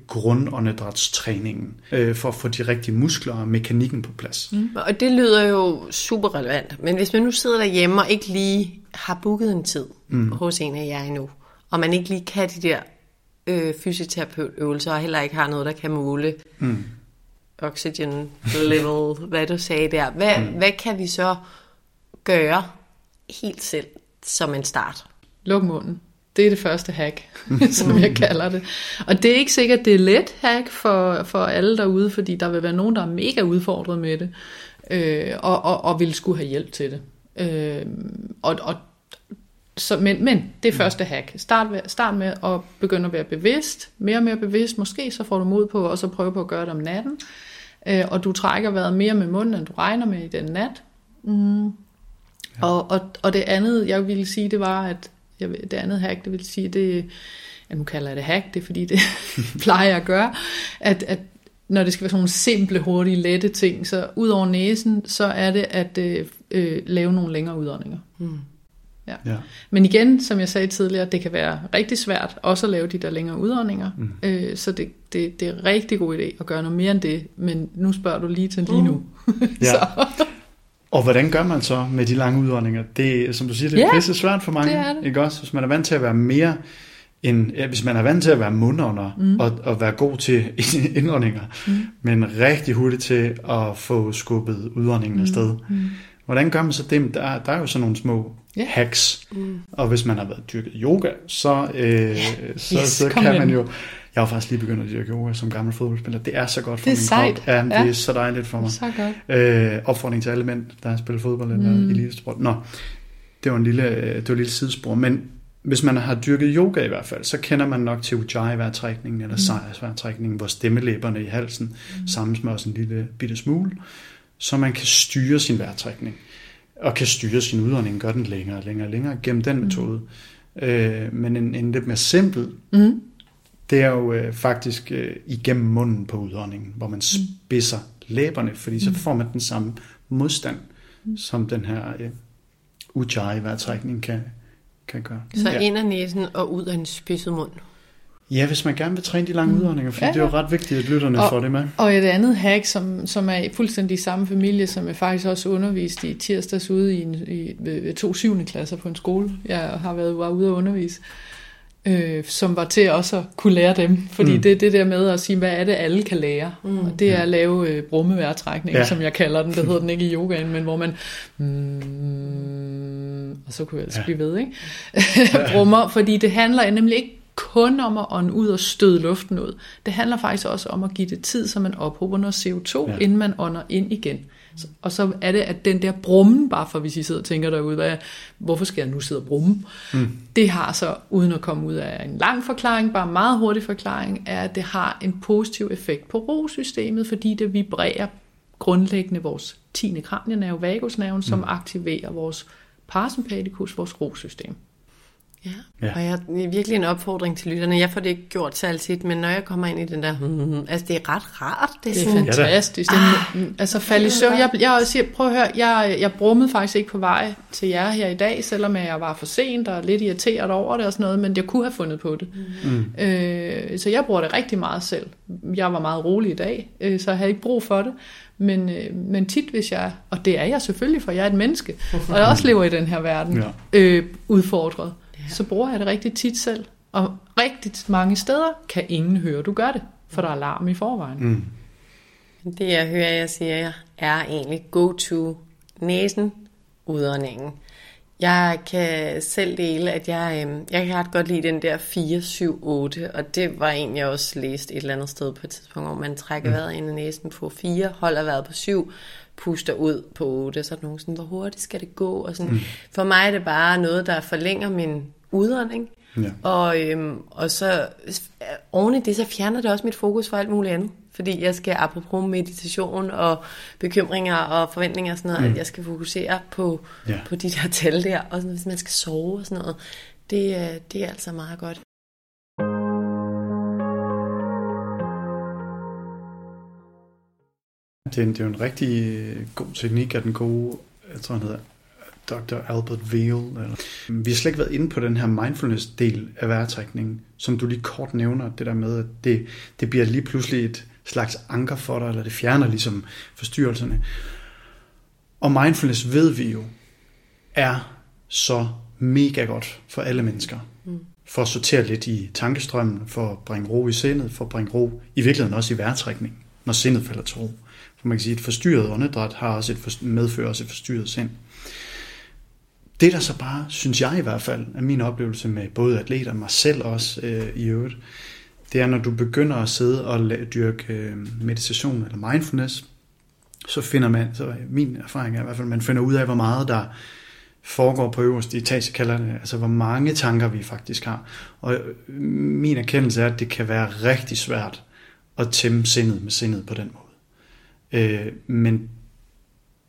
[SPEAKER 4] grundåndedrætstræningen, øh, for at få de rigtige muskler og mekanikken på plads. Mm.
[SPEAKER 2] Og det lyder jo super relevant, men hvis man nu sidder derhjemme og ikke lige har booket en tid mm. hos en af jer endnu, og man ikke lige kan de der øh, fysioterapeutøvelser, og heller ikke har noget, der kan måle
[SPEAKER 4] Mm.
[SPEAKER 2] oxygen level, hvad du sagde der, hvad, mm. hvad kan vi så gøre helt selv som en start?
[SPEAKER 3] Luk munden. Det er det første hack, som jeg kalder det. Og det er ikke sikkert, det er let hack for, for alle derude, fordi der vil være nogen, der er mega udfordret med det, øh, og, og, og vil skulle have hjælp til det. Øh, og, og, så, men, men det er første hack. Start, med- start med at begynde at være bevidst, mere og mere bevidst. Måske så får du mod på også at prøve på at gøre det om natten, øh, og du trækker vejret mere med munden, end du regner med i den nat. Mm. Og, og, og det andet, jeg ville sige, det var, at jeg, det andet hack, det vil sige, det, ja, nu kalder jeg det hack, det er fordi, det plejer jeg at gøre, at, at når det skal være sådan nogle simple, hurtige, lette ting, så ud over næsen, så er det at øh, øh, lave nogle længere udåndinger. Mm. Ja.
[SPEAKER 4] Ja.
[SPEAKER 3] Men igen, som jeg sagde tidligere, det kan være rigtig svært også at lave de der længere udåndinger. Mm. Øh, så det, det, det er en rigtig god idé at gøre noget mere end det. Men nu spørger du lige til lige nu.
[SPEAKER 4] Ja.
[SPEAKER 3] så,
[SPEAKER 4] Og hvordan gør man så med de lange udåndinger? Det, som du siger, det er yeah, pisse svært for mange.
[SPEAKER 3] det er det.
[SPEAKER 4] Ikke også? Hvis man er vant til at være mere end, ja, hvis man er vant til at være mundånder mm. og, og være god til indåndinger, mm. men rigtig hurtigt til at få skubbet udåndingen mm. afsted. Mm. Hvordan gør man så det? Der, der er jo sådan nogle små yeah. hacks, mm. og hvis man har været dyrket yoga, så, øh, så,
[SPEAKER 3] Yes,
[SPEAKER 4] så kan man jo... Jeg har faktisk lige begyndt at dyrke yoga som gammel fodboldspiller. Det er så godt for
[SPEAKER 3] Det er
[SPEAKER 4] min
[SPEAKER 3] sejt.
[SPEAKER 4] krop. Ja, det
[SPEAKER 3] Ja.
[SPEAKER 4] er så dejligt for mig.
[SPEAKER 3] så godt.
[SPEAKER 4] Øh, opfordring til alle mænd, der har spillet fodbold eller mm. elitesport. Nå, det var en lille, øh, det var et lille sidespor. Men hvis man har dyrket yoga i hvert fald, så kender man nok til ujjayi-vejrtrækningen eller mm. sejrsvejrtrækningen, hvor stemmelæberne i halsen mm. sammensmøres en lille bitte smule, så man kan styre sin vejrtrækning og kan styre sin udånding, gøre den længere og længere og længere gennem den metode. Øh, men en, en lidt mere simpel,
[SPEAKER 3] Mm.
[SPEAKER 4] Det er jo øh, faktisk øh, igennem munden på udåndingen, hvor man spidser læberne, fordi så får man den samme modstand, som den her øh, ujjayi-vejrtrækning kan, kan gøre.
[SPEAKER 2] Så
[SPEAKER 4] ja.
[SPEAKER 2] ind af næsen og ud af en spidset mund.
[SPEAKER 4] ja, hvis man gerne vil træne de lange udåndinger, for
[SPEAKER 3] Ja,
[SPEAKER 4] det er jo
[SPEAKER 3] ja.
[SPEAKER 4] ret vigtigt, at lytterne
[SPEAKER 3] Og-
[SPEAKER 4] får det med.
[SPEAKER 3] Og et andet hack, som, som er fuldstændig i samme familie, som jeg faktisk også undervist i tirsdags ude i, en, i ved to syvende klasser på en skole. Jeg har været var ude at undervise. Øh, som var til også at kunne lære dem. Fordi
[SPEAKER 4] Mm.
[SPEAKER 3] det er det der med at sige, hvad er det, alle kan lære. Mm. Og det er at lave øh, brummevejrtrækning,
[SPEAKER 4] Ja.
[SPEAKER 3] som jeg kalder den. Det hedder den ikke i yogaen, men hvor man... Mm, og så kunne jeg altså
[SPEAKER 4] Ja.
[SPEAKER 3] blive ved, ikke? Brummer, fordi det handler nemlig ikke kun om at ånde ud og støde luften ud. Det handler faktisk også om at give det tid, så man ophober noget CO2,
[SPEAKER 4] Ja.
[SPEAKER 3] ja. inden man ånder ind igen. Og så er det, at den der brummen, bare for hvis I sidder og tænker derude, hvad, hvorfor skal jeg nu sidde og brumme? Mm. Det har så, uden at komme ud af en lang forklaring, bare en meget hurtig forklaring, er, at det har en positiv effekt på rosystemet, fordi det vibrerer grundlæggende vores 10. kranienerve, vagusnerven, som
[SPEAKER 4] Mm.
[SPEAKER 3] aktiverer vores parasympatikus, vores rosystem.
[SPEAKER 2] Ja.
[SPEAKER 4] Ja.
[SPEAKER 2] ja. Og jeg, er virkelig en opfordring til lytterne. Jeg får det ikke gjort så altid, men når jeg kommer ind i den der... Hmm, altså, det er ret rart. Det er,
[SPEAKER 3] Det er
[SPEAKER 2] sådan,
[SPEAKER 3] fantastisk. Det er, ah, altså falde i søvn. Jeg, jeg siger, prøv at høre, jeg, jeg brummede faktisk ikke på vej til jer her i dag, selvom jeg var for sent og lidt irriteret over det og sådan noget, men jeg kunne have fundet på det. Mm. Øh, så jeg bruger det rigtig meget selv. Jeg var meget rolig i dag, øh, så jeg havde ikke brug for det. Men, øh, men tit hvis jeg, og det er jeg selvfølgelig, for jeg er et menneske, og jeg også lever i den her verden,
[SPEAKER 4] Ja.
[SPEAKER 3] øh, udfordret,
[SPEAKER 2] Ja.
[SPEAKER 3] så bruger jeg det rigtig tit selv. Og rigtig mange steder kan ingen høre, du gør det, for der er larm i forvejen.
[SPEAKER 4] Mm.
[SPEAKER 2] Det jeg hører, jeg siger, er egentlig go-to næsen, udåndingen. Jeg kan selv dele, at jeg, øh, jeg kan ret godt lide den der 4, 7, 8, og det var en, jeg også læst et eller andet sted på et tidspunkt, hvor man trækker mm. vejret ind i næsen på 4, holder vejret på 7, puster ud på 8, så er der nogen sådan, hvor hurtigt skal det gå? Og sådan. Mm. For mig er det bare noget, der forlænger min udånding,
[SPEAKER 4] Ja.
[SPEAKER 2] og, øhm, og så øh, oven i det, så fjerner det også mit fokus for alt muligt andet. Fordi jeg skal, apropos meditation og bekymringer og forventninger og sådan noget, mm. at jeg skal fokusere på,
[SPEAKER 4] Ja.
[SPEAKER 2] på de der tal der. Og sådan, hvis man skal sove og sådan noget, det, øh, det er altså meget godt.
[SPEAKER 4] Det er, en, det er jo en rigtig øh, god teknik af den gode, jeg tror han hedder Dr. Albert Veal. Eller. Vi har slet ikke været inde på den her mindfulness-del af vejrtrækningen, som du lige kort nævner, det der med, at det, det bliver lige pludselig et slags anker for dig, eller det fjerner ligesom forstyrrelserne. Og mindfulness ved vi jo, er så mega godt for alle mennesker. Mm. For at sortere lidt i tankestrømmen, for at bringe ro i sindet, for at bringe ro i virkeligheden også i vejrtrækning, når sindet falder til ro. Man kan sige, et forstyrret åndedræt har også et forst- medfører også et forstyrret sind. Det der så bare, synes jeg i hvert fald, er min oplevelse med både atleter og mig selv også øh, i øvrigt, det er, når du begynder at sidde og dyrke øh, meditation eller mindfulness, så finder man, så min erfaring er i hvert fald, man finder ud af, hvor meget der foregår på øverste etage, kalder det, altså hvor mange tanker vi faktisk har. Og øh, min erkendelse er, at det kan være rigtig svært at tæmme sindet med sindet på den måde. Øh, men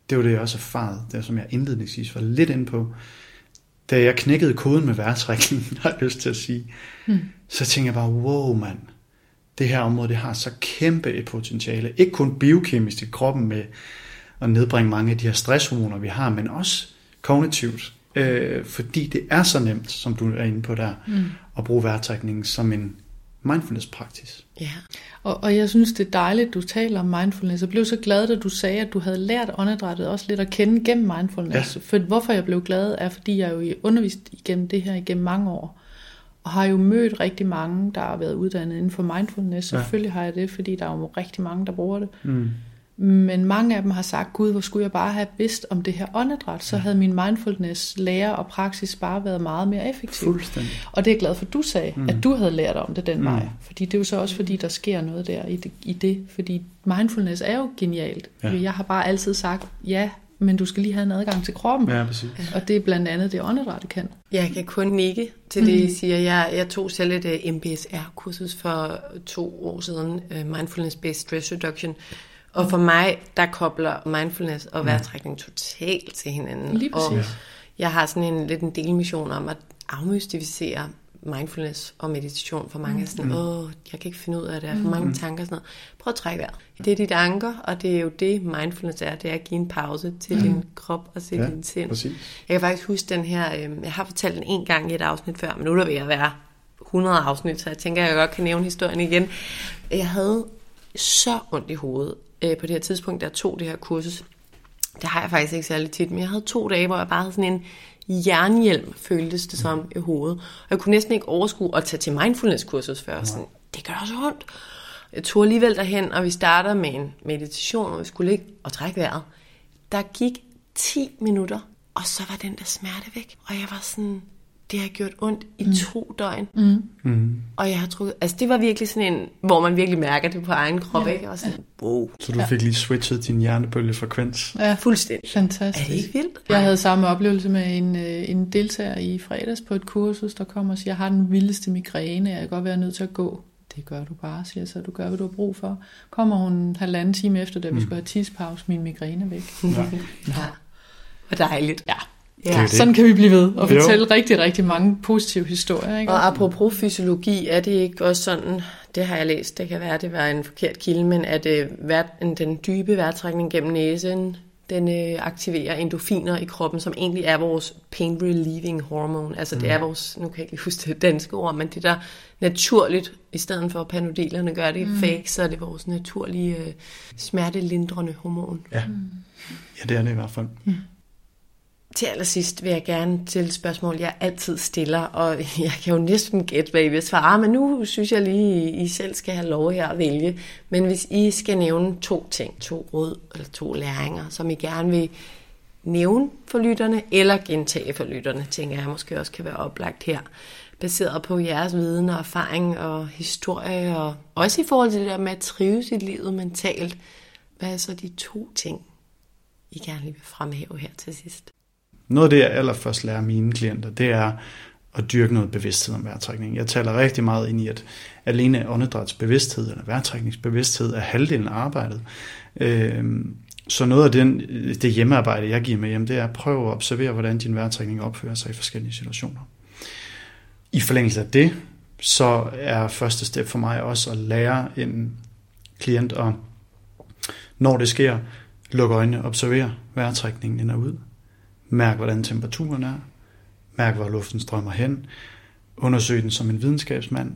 [SPEAKER 4] det var det, jeg også erfaret, det som jeg indledningsvis var lidt inde på. Da jeg knækkede koden med vejrtrækningen, har jeg lyst til at sige, mm. så tænkte jeg bare, wow mand, det her område det har så kæmpe et potentiale. Ikke kun biokemisk i kroppen med at nedbringe mange af de her stresshormoner, vi har, men også kognitivt. Øh, fordi det er så nemt, som du er inde på der, mm. at bruge vejrtrækningen som en mindfulness-praksis.
[SPEAKER 2] Ja.
[SPEAKER 3] Og, og jeg synes, det er dejligt, du taler om mindfulness. Jeg blev så glad, da du sagde, at du havde lært åndedrættet også lidt at kende gennem mindfulness. Ja. For hvorfor jeg blev glad, er, fordi jeg jo undervist igennem det her igennem mange år. Og har jo mødt rigtig mange, der har været uddannet inden for mindfulness. Ja. Selvfølgelig har jeg det, fordi der er jo rigtig mange, der bruger det. Mm. Men mange af dem har sagt, gud, hvor skulle jeg bare have vidst om det her åndedræt, så havde min mindfulness lærer og praksis bare været meget mere effektiv.
[SPEAKER 4] Fuldstændig.
[SPEAKER 3] Og det er jeg glad for, at du sagde, mm. at du havde lært om det den mm. vej. Fordi det er jo så også, fordi der sker noget der i det. I det. Fordi mindfulness er jo genialt. Ja. Jeg har bare altid sagt, ja, men du skal lige have en adgang til kroppen.
[SPEAKER 4] Ja, præcis.
[SPEAKER 3] Og det er blandt andet det åndedræt kan.
[SPEAKER 2] Jeg kan kun nikke til det, I siger. Jeg, jeg tog selv et øh, MBSR-kursus for to år siden, uh, Mindfulness Based Stress Reduction, og for mig, der kobler mindfulness og vejrtrækning totalt til hinanden.
[SPEAKER 3] Lige præcis.
[SPEAKER 2] Og jeg har sådan en lidt en delmission om at afmystificere mindfulness og meditation for mange. Mm. Sådan, åh, jeg kan ikke finde ud af det, jeg for mange mm. tanker og sådan noget. Prøv at trække vejret. Det er dit anker, og det er jo det, mindfulness er. Det er at give en pause til mm. din krop og til ja, din sind. Præcis. Jeg kan faktisk huske den her, øh, jeg har fortalt den en gang i et afsnit før, men nu er der ved at være 100 afsnit, så jeg tænker, at jeg godt kan nævne historien igen. Jeg havde så ondt i hovedet øh, på det her tidspunkt, der tog det her kursus. Det har jeg faktisk ikke særlig tit, men jeg havde to dage, hvor jeg bare havde sådan en jernhjelm, føltes det som i hovedet. Og jeg kunne næsten ikke overskue at tage til mindfulness-kursus før. Sådan, det gør så ondt. Jeg tog alligevel derhen, og vi starter med en meditation, hvor vi skulle ligge og trække vejret. Der gik 10 minutter, og så var den der smerte væk. Og jeg var sådan, det har gjort ondt i mm. to døgn. Mm. Mm. Og jeg har trukket, altså det var virkelig sådan en, hvor man virkelig mærker det på egen krop, ja. ikke? Og sådan, wow.
[SPEAKER 4] Så du fik lige switchet din hjernebølgefrekvens?
[SPEAKER 3] Ja, fuldstændig. Fantastisk.
[SPEAKER 2] Er det ikke vildt?
[SPEAKER 3] Jeg havde samme oplevelse med en, øh, en deltager i fredags på et kursus, der kom og siger, jeg har den vildeste migræne, jeg kan godt være nødt til at gå. Det gør du bare, siger så. Du gør, hvad du har brug for. Kommer hun en halvanden time efter, da vi mm. skulle have tidspause, min migræne væk. Ja.
[SPEAKER 2] ja. Hvor dejligt.
[SPEAKER 3] Ja. Ja, det sådan kan vi blive ved og fortælle jo. rigtig, rigtig mange positive historier. Ikke?
[SPEAKER 2] Og apropos fysiologi, er det ikke også sådan, det har jeg læst, det kan være, det var en forkert kilde, men at det den dybe vejrtrækning gennem næsen, den øh, aktiverer endorfiner i kroppen, som egentlig er vores pain relieving hormone. Altså mm. det er mm. vores, nu kan jeg ikke huske det danske ord, men det der naturligt, i stedet for at panodilerne gør det mm. fake, så er det vores naturlige øh, smertelindrende hormon.
[SPEAKER 4] Ja. Mm. ja, det er det i hvert fald. Mm.
[SPEAKER 2] Til allersidst vil jeg gerne stille spørgsmål, jeg altid stiller, og jeg kan jo næsten gætte, hvad I vil svare, men nu synes jeg lige, I selv skal have lov her at vælge. Men hvis I skal nævne to ting, to råd eller to læringer, som I gerne vil nævne for lytterne, eller gentage for lytterne, tænker jeg måske også kan være oplagt her, baseret på jeres viden og erfaring og historie, og også i forhold til det der med at trives i livet mentalt. Hvad er så de to ting, I gerne vil fremhæve her til sidst?
[SPEAKER 4] Noget af det, jeg allerførst lærer mine klienter, det er at dyrke noget bevidsthed om vejrtrækning. Jeg taler rigtig meget ind i, at alene åndedrætsbevidsthed eller vejrtrækningsbevidsthed er halvdelen af arbejdet. Øhm, så noget af den, det hjemmearbejde, jeg giver med hjem, det er at prøve at observere, hvordan din vejrtrækning opfører sig i forskellige situationer. I forlængelse af det, så er første step for mig også at lære en klient at, når det sker, lukke øjnene, observere vejrtrækningen ind og ud. Mærk, hvordan temperaturen er. Mærk, hvor luften strømmer hen. Undersøg den som en videnskabsmand.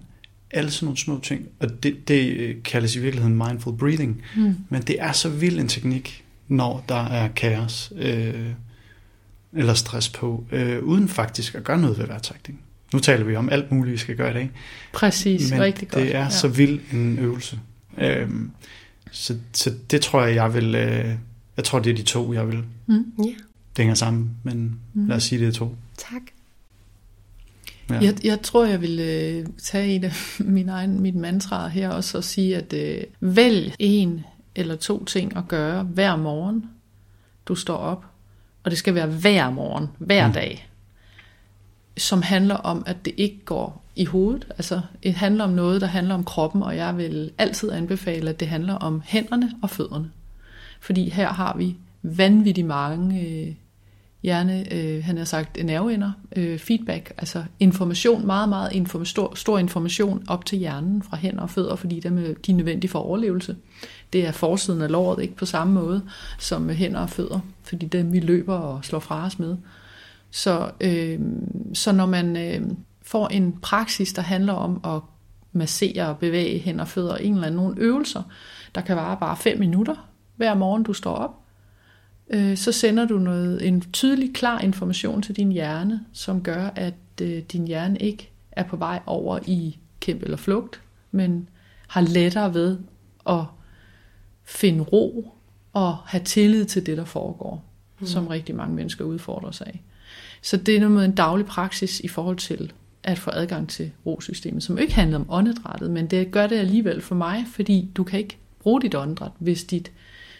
[SPEAKER 4] Alle sådan nogle små ting. Og det, det kaldes i virkeligheden mindful breathing. Mm. Men det er så vild en teknik, når der er kaos øh, eller stress på, øh, uden faktisk at gøre noget ved vejrtrækning. Nu taler vi om alt muligt, vi skal gøre i dag.
[SPEAKER 3] Præcis,
[SPEAKER 4] Men
[SPEAKER 3] rigtig godt.
[SPEAKER 4] det er ja. så vild en øvelse. Øh, så, så det tror jeg, jeg vil... Øh, jeg tror, det er de to, jeg vil mm. yeah det hænger sammen, men mm. lad os sige, det er to.
[SPEAKER 2] Tak.
[SPEAKER 3] Ja. Jeg, jeg tror, jeg vil øh, tage et af min egen, mit mantra her også og sige, at øh, vælg en eller to ting at gøre hver morgen, du står op. Og det skal være hver morgen, hver mm. dag, som handler om, at det ikke går i hovedet. Altså, det handler om noget, der handler om kroppen, og jeg vil altid anbefale, at det handler om hænderne og fødderne. Fordi her har vi vanvittigt mange øh, hjerne, øh, han har sagt nerveender, øh, feedback, altså information, meget, meget inform- stor, stor information op til hjernen fra hænder og fødder, fordi dem, øh, de er nødvendige for overlevelse. Det er forsiden af låret, ikke på samme måde som hænder og fødder, fordi dem vi løber og slår fra os med. Så, øh, så når man øh, får en praksis, der handler om at massere og bevæge hænder og fødder, en eller anden nogle øvelser, der kan vare bare 5 minutter hver morgen, du står op, øh, så sender du noget, en tydelig, klar information til din hjerne, som gør, at øh, din hjerne ikke er på vej over i kæmpe eller flugt, men har lettere ved at finde ro og have tillid til det, der foregår, mm. som rigtig mange mennesker udfordrer sig af. Så det er noget med en daglig praksis i forhold til at få adgang til rosystemet, som ikke handler om åndedrættet, men det gør det alligevel for mig, fordi du kan ikke bruge dit åndedræt, hvis dit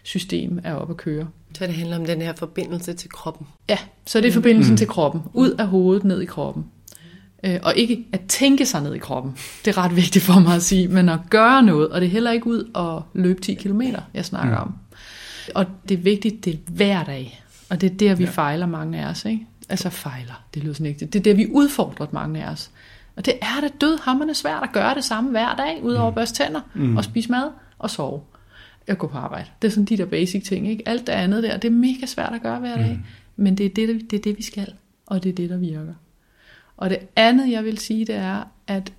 [SPEAKER 3] system er oppe at køre.
[SPEAKER 2] Så det handler om den her forbindelse til kroppen.
[SPEAKER 3] Ja, så det er forbindelsen mm. til kroppen. Ud af hovedet, ned i kroppen. Øh, og ikke at tænke sig ned i kroppen. Det er ret vigtigt for mig at sige, men at gøre noget, og det er heller ikke ud og løbe 10 km, jeg snakker mm. om. Og det er vigtigt, det er hver dag. Og det er der, vi ja. fejler mange af os. Ikke? Altså fejler, det lyder sådan ikke. Det er der, vi udfordrer mange af os. Og det er da død hammerne svært at gøre det samme hver dag, udover mm. børste tænder mm. og spise mad og sove at gå på arbejde. Det er sådan de der basic ting. Ikke? Alt det andet der, det er mega svært at gøre hver dag. Mm. Men det er det, det er det, vi skal. Og det er det, der virker. Og det andet, jeg vil sige, det er, at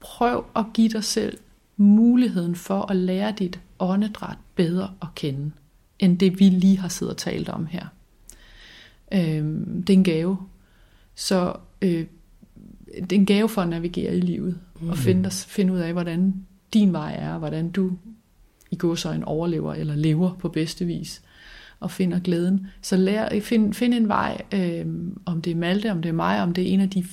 [SPEAKER 3] prøv at give dig selv muligheden for at lære dit åndedræt bedre at kende, end det vi lige har siddet og talt om her. Øhm, det er en gave. Så øh, det er en gave for at navigere i livet, mm. og finde, finde ud af, hvordan din vej er, hvordan du i en overlever eller lever på bedste vis og finder glæden. Så lær, find, find en vej, øh, om det er Malte, om det er mig, om det er en af de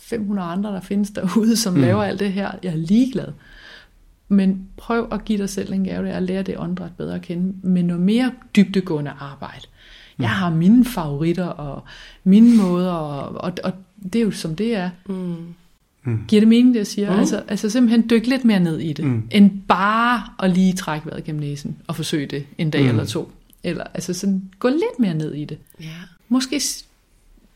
[SPEAKER 3] 500 andre, der findes derude, som mm. laver alt det her. Jeg er ligeglad. Men prøv at give dig selv en gave, det er at lære det åndedræt bedre at kende, med noget mere dybdegående arbejde. Jeg mm. har mine favoritter og mine måder, og, og, og det er jo som det er. Mm. Mm. Giver det mening, det jeg siger? Mm. Altså, altså simpelthen dykke lidt mere ned i det, mm. end bare at lige trække vejret gennem næsen og forsøge det en dag mm. eller to. Eller altså sådan, gå lidt mere ned i det.
[SPEAKER 2] Ja.
[SPEAKER 3] Måske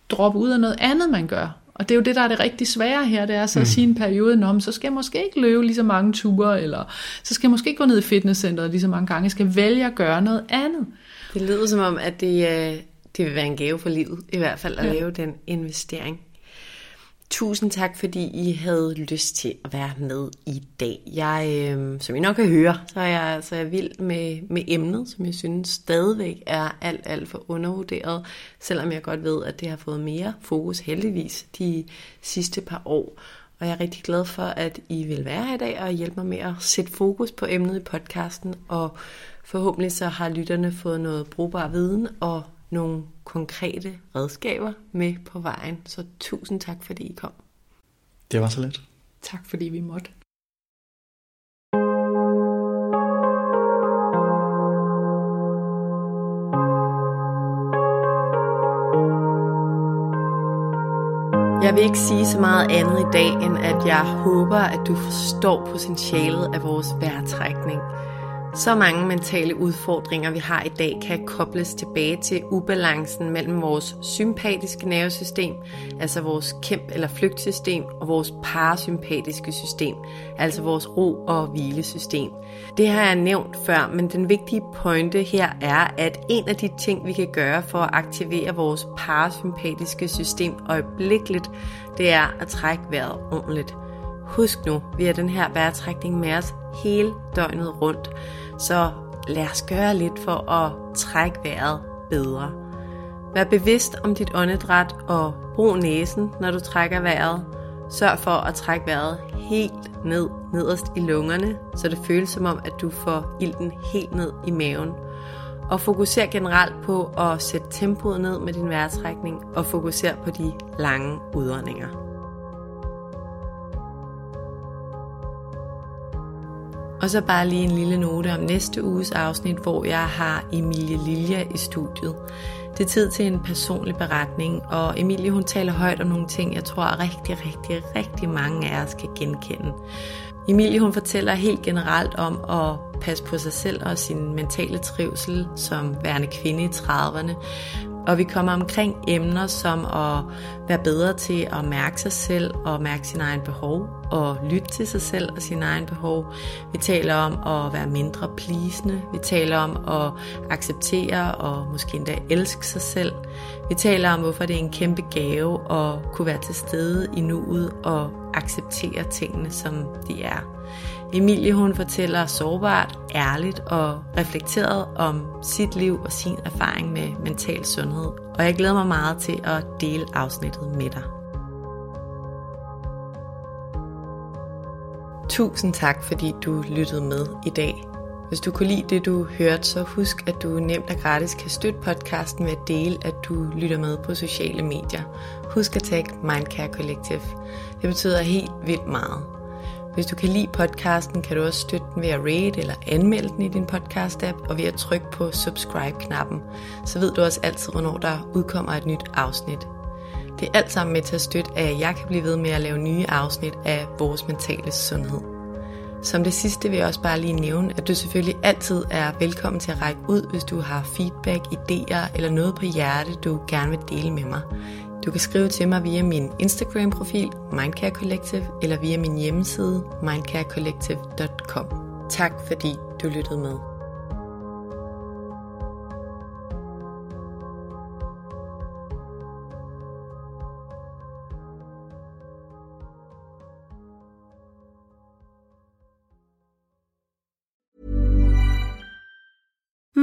[SPEAKER 3] droppe ud af noget andet, man gør. Og det er jo det, der er det rigtig svære her, det er så at mm. sige en periode, om, så skal jeg måske ikke løbe lige så mange ture, eller så skal jeg måske ikke gå ned i fitnesscenteret lige så mange gange. Jeg skal vælge at gøre noget andet.
[SPEAKER 2] Det lyder som om, at det, øh, det vil være en gave for livet, i hvert fald at ja. lave den investering. Tusind tak, fordi I havde lyst til at være med i dag. Jeg, øh, som I nok kan høre, så er jeg, så er jeg vild med, med emnet, som jeg synes stadigvæk er alt, alt for undervurderet, selvom jeg godt ved, at det har fået mere fokus heldigvis de sidste par år. Og jeg er rigtig glad for, at I vil være her i dag og hjælpe mig med at sætte fokus på emnet i podcasten. Og forhåbentlig så har lytterne fået noget brugbar viden og nogle konkrete redskaber med på vejen. Så tusind tak, fordi I kom.
[SPEAKER 4] Det var så let.
[SPEAKER 3] Tak, fordi vi måtte.
[SPEAKER 2] Jeg vil ikke sige så meget andet i dag, end at jeg håber, at du forstår potentialet af vores vejrtrækning. Så mange mentale udfordringer, vi har i dag, kan kobles tilbage til ubalancen mellem vores sympatiske nervesystem, altså vores kæmp- eller flygtsystem, og vores parasympatiske system, altså vores ro- og hvilesystem. Det har jeg nævnt før, men den vigtige pointe her er, at en af de ting, vi kan gøre for at aktivere vores parasympatiske system øjeblikkeligt, det er at trække vejret ordentligt. Husk nu, vi har den her vejrtrækning med os hele døgnet rundt. Så lad os gøre lidt for at trække vejret bedre. Vær bevidst om dit åndedræt og brug næsen, når du trækker vejret. Sørg for at trække vejret helt ned nederst i lungerne, så det føles som om, at du får ilten helt ned i maven. Og fokuser generelt på at sætte tempoet ned med din vejrtrækning og fokuser på de lange udåndinger. Og så bare lige en lille note om næste uges afsnit, hvor jeg har Emilie Lilja i studiet. Det er tid til en personlig beretning, og Emilie hun taler højt om nogle ting, jeg tror rigtig, rigtig, rigtig mange af os kan genkende. Emilie hun fortæller helt generelt om at passe på sig selv og sin mentale trivsel som værende kvinde i 30'erne, Og vi kommer omkring emner som at være bedre til at mærke sig selv og mærke sine egne behov og lytte til sig selv og sine egne behov. Vi taler om at være mindre plisende. Vi taler om at acceptere og måske endda elske sig selv. Vi taler om, hvorfor det er en kæmpe gave at kunne være til stede i nuet og acceptere tingene, som de er. Emilie hun fortæller sårbart, ærligt og reflekteret om sit liv og sin erfaring med mental sundhed. Og jeg glæder mig meget til at dele afsnittet med dig. Tusind tak, fordi du lyttede med i dag. Hvis du kunne lide det, du hørte, så husk, at du nemt og gratis kan støtte podcasten ved at dele, at du lytter med på sociale medier. Husk at tagge Mindcare Collective. Det betyder helt vildt meget. Hvis du kan lide podcasten, kan du også støtte den ved at rate eller anmelde den i din podcast-app, og ved at trykke på subscribe-knappen. Så ved du også altid, hvornår der udkommer et nyt afsnit. Det er alt sammen med til at støtte, at jeg kan blive ved med at lave nye afsnit af vores mentale sundhed. Som det sidste vil jeg også bare lige nævne, at du selvfølgelig altid er velkommen til at række ud, hvis du har feedback, idéer eller noget på hjerte, du gerne vil dele med mig. Du kan skrive til mig via min Instagram-profil Mindcare Collective eller via min hjemmeside mindcarecollective.com. Tak fordi du lyttede med.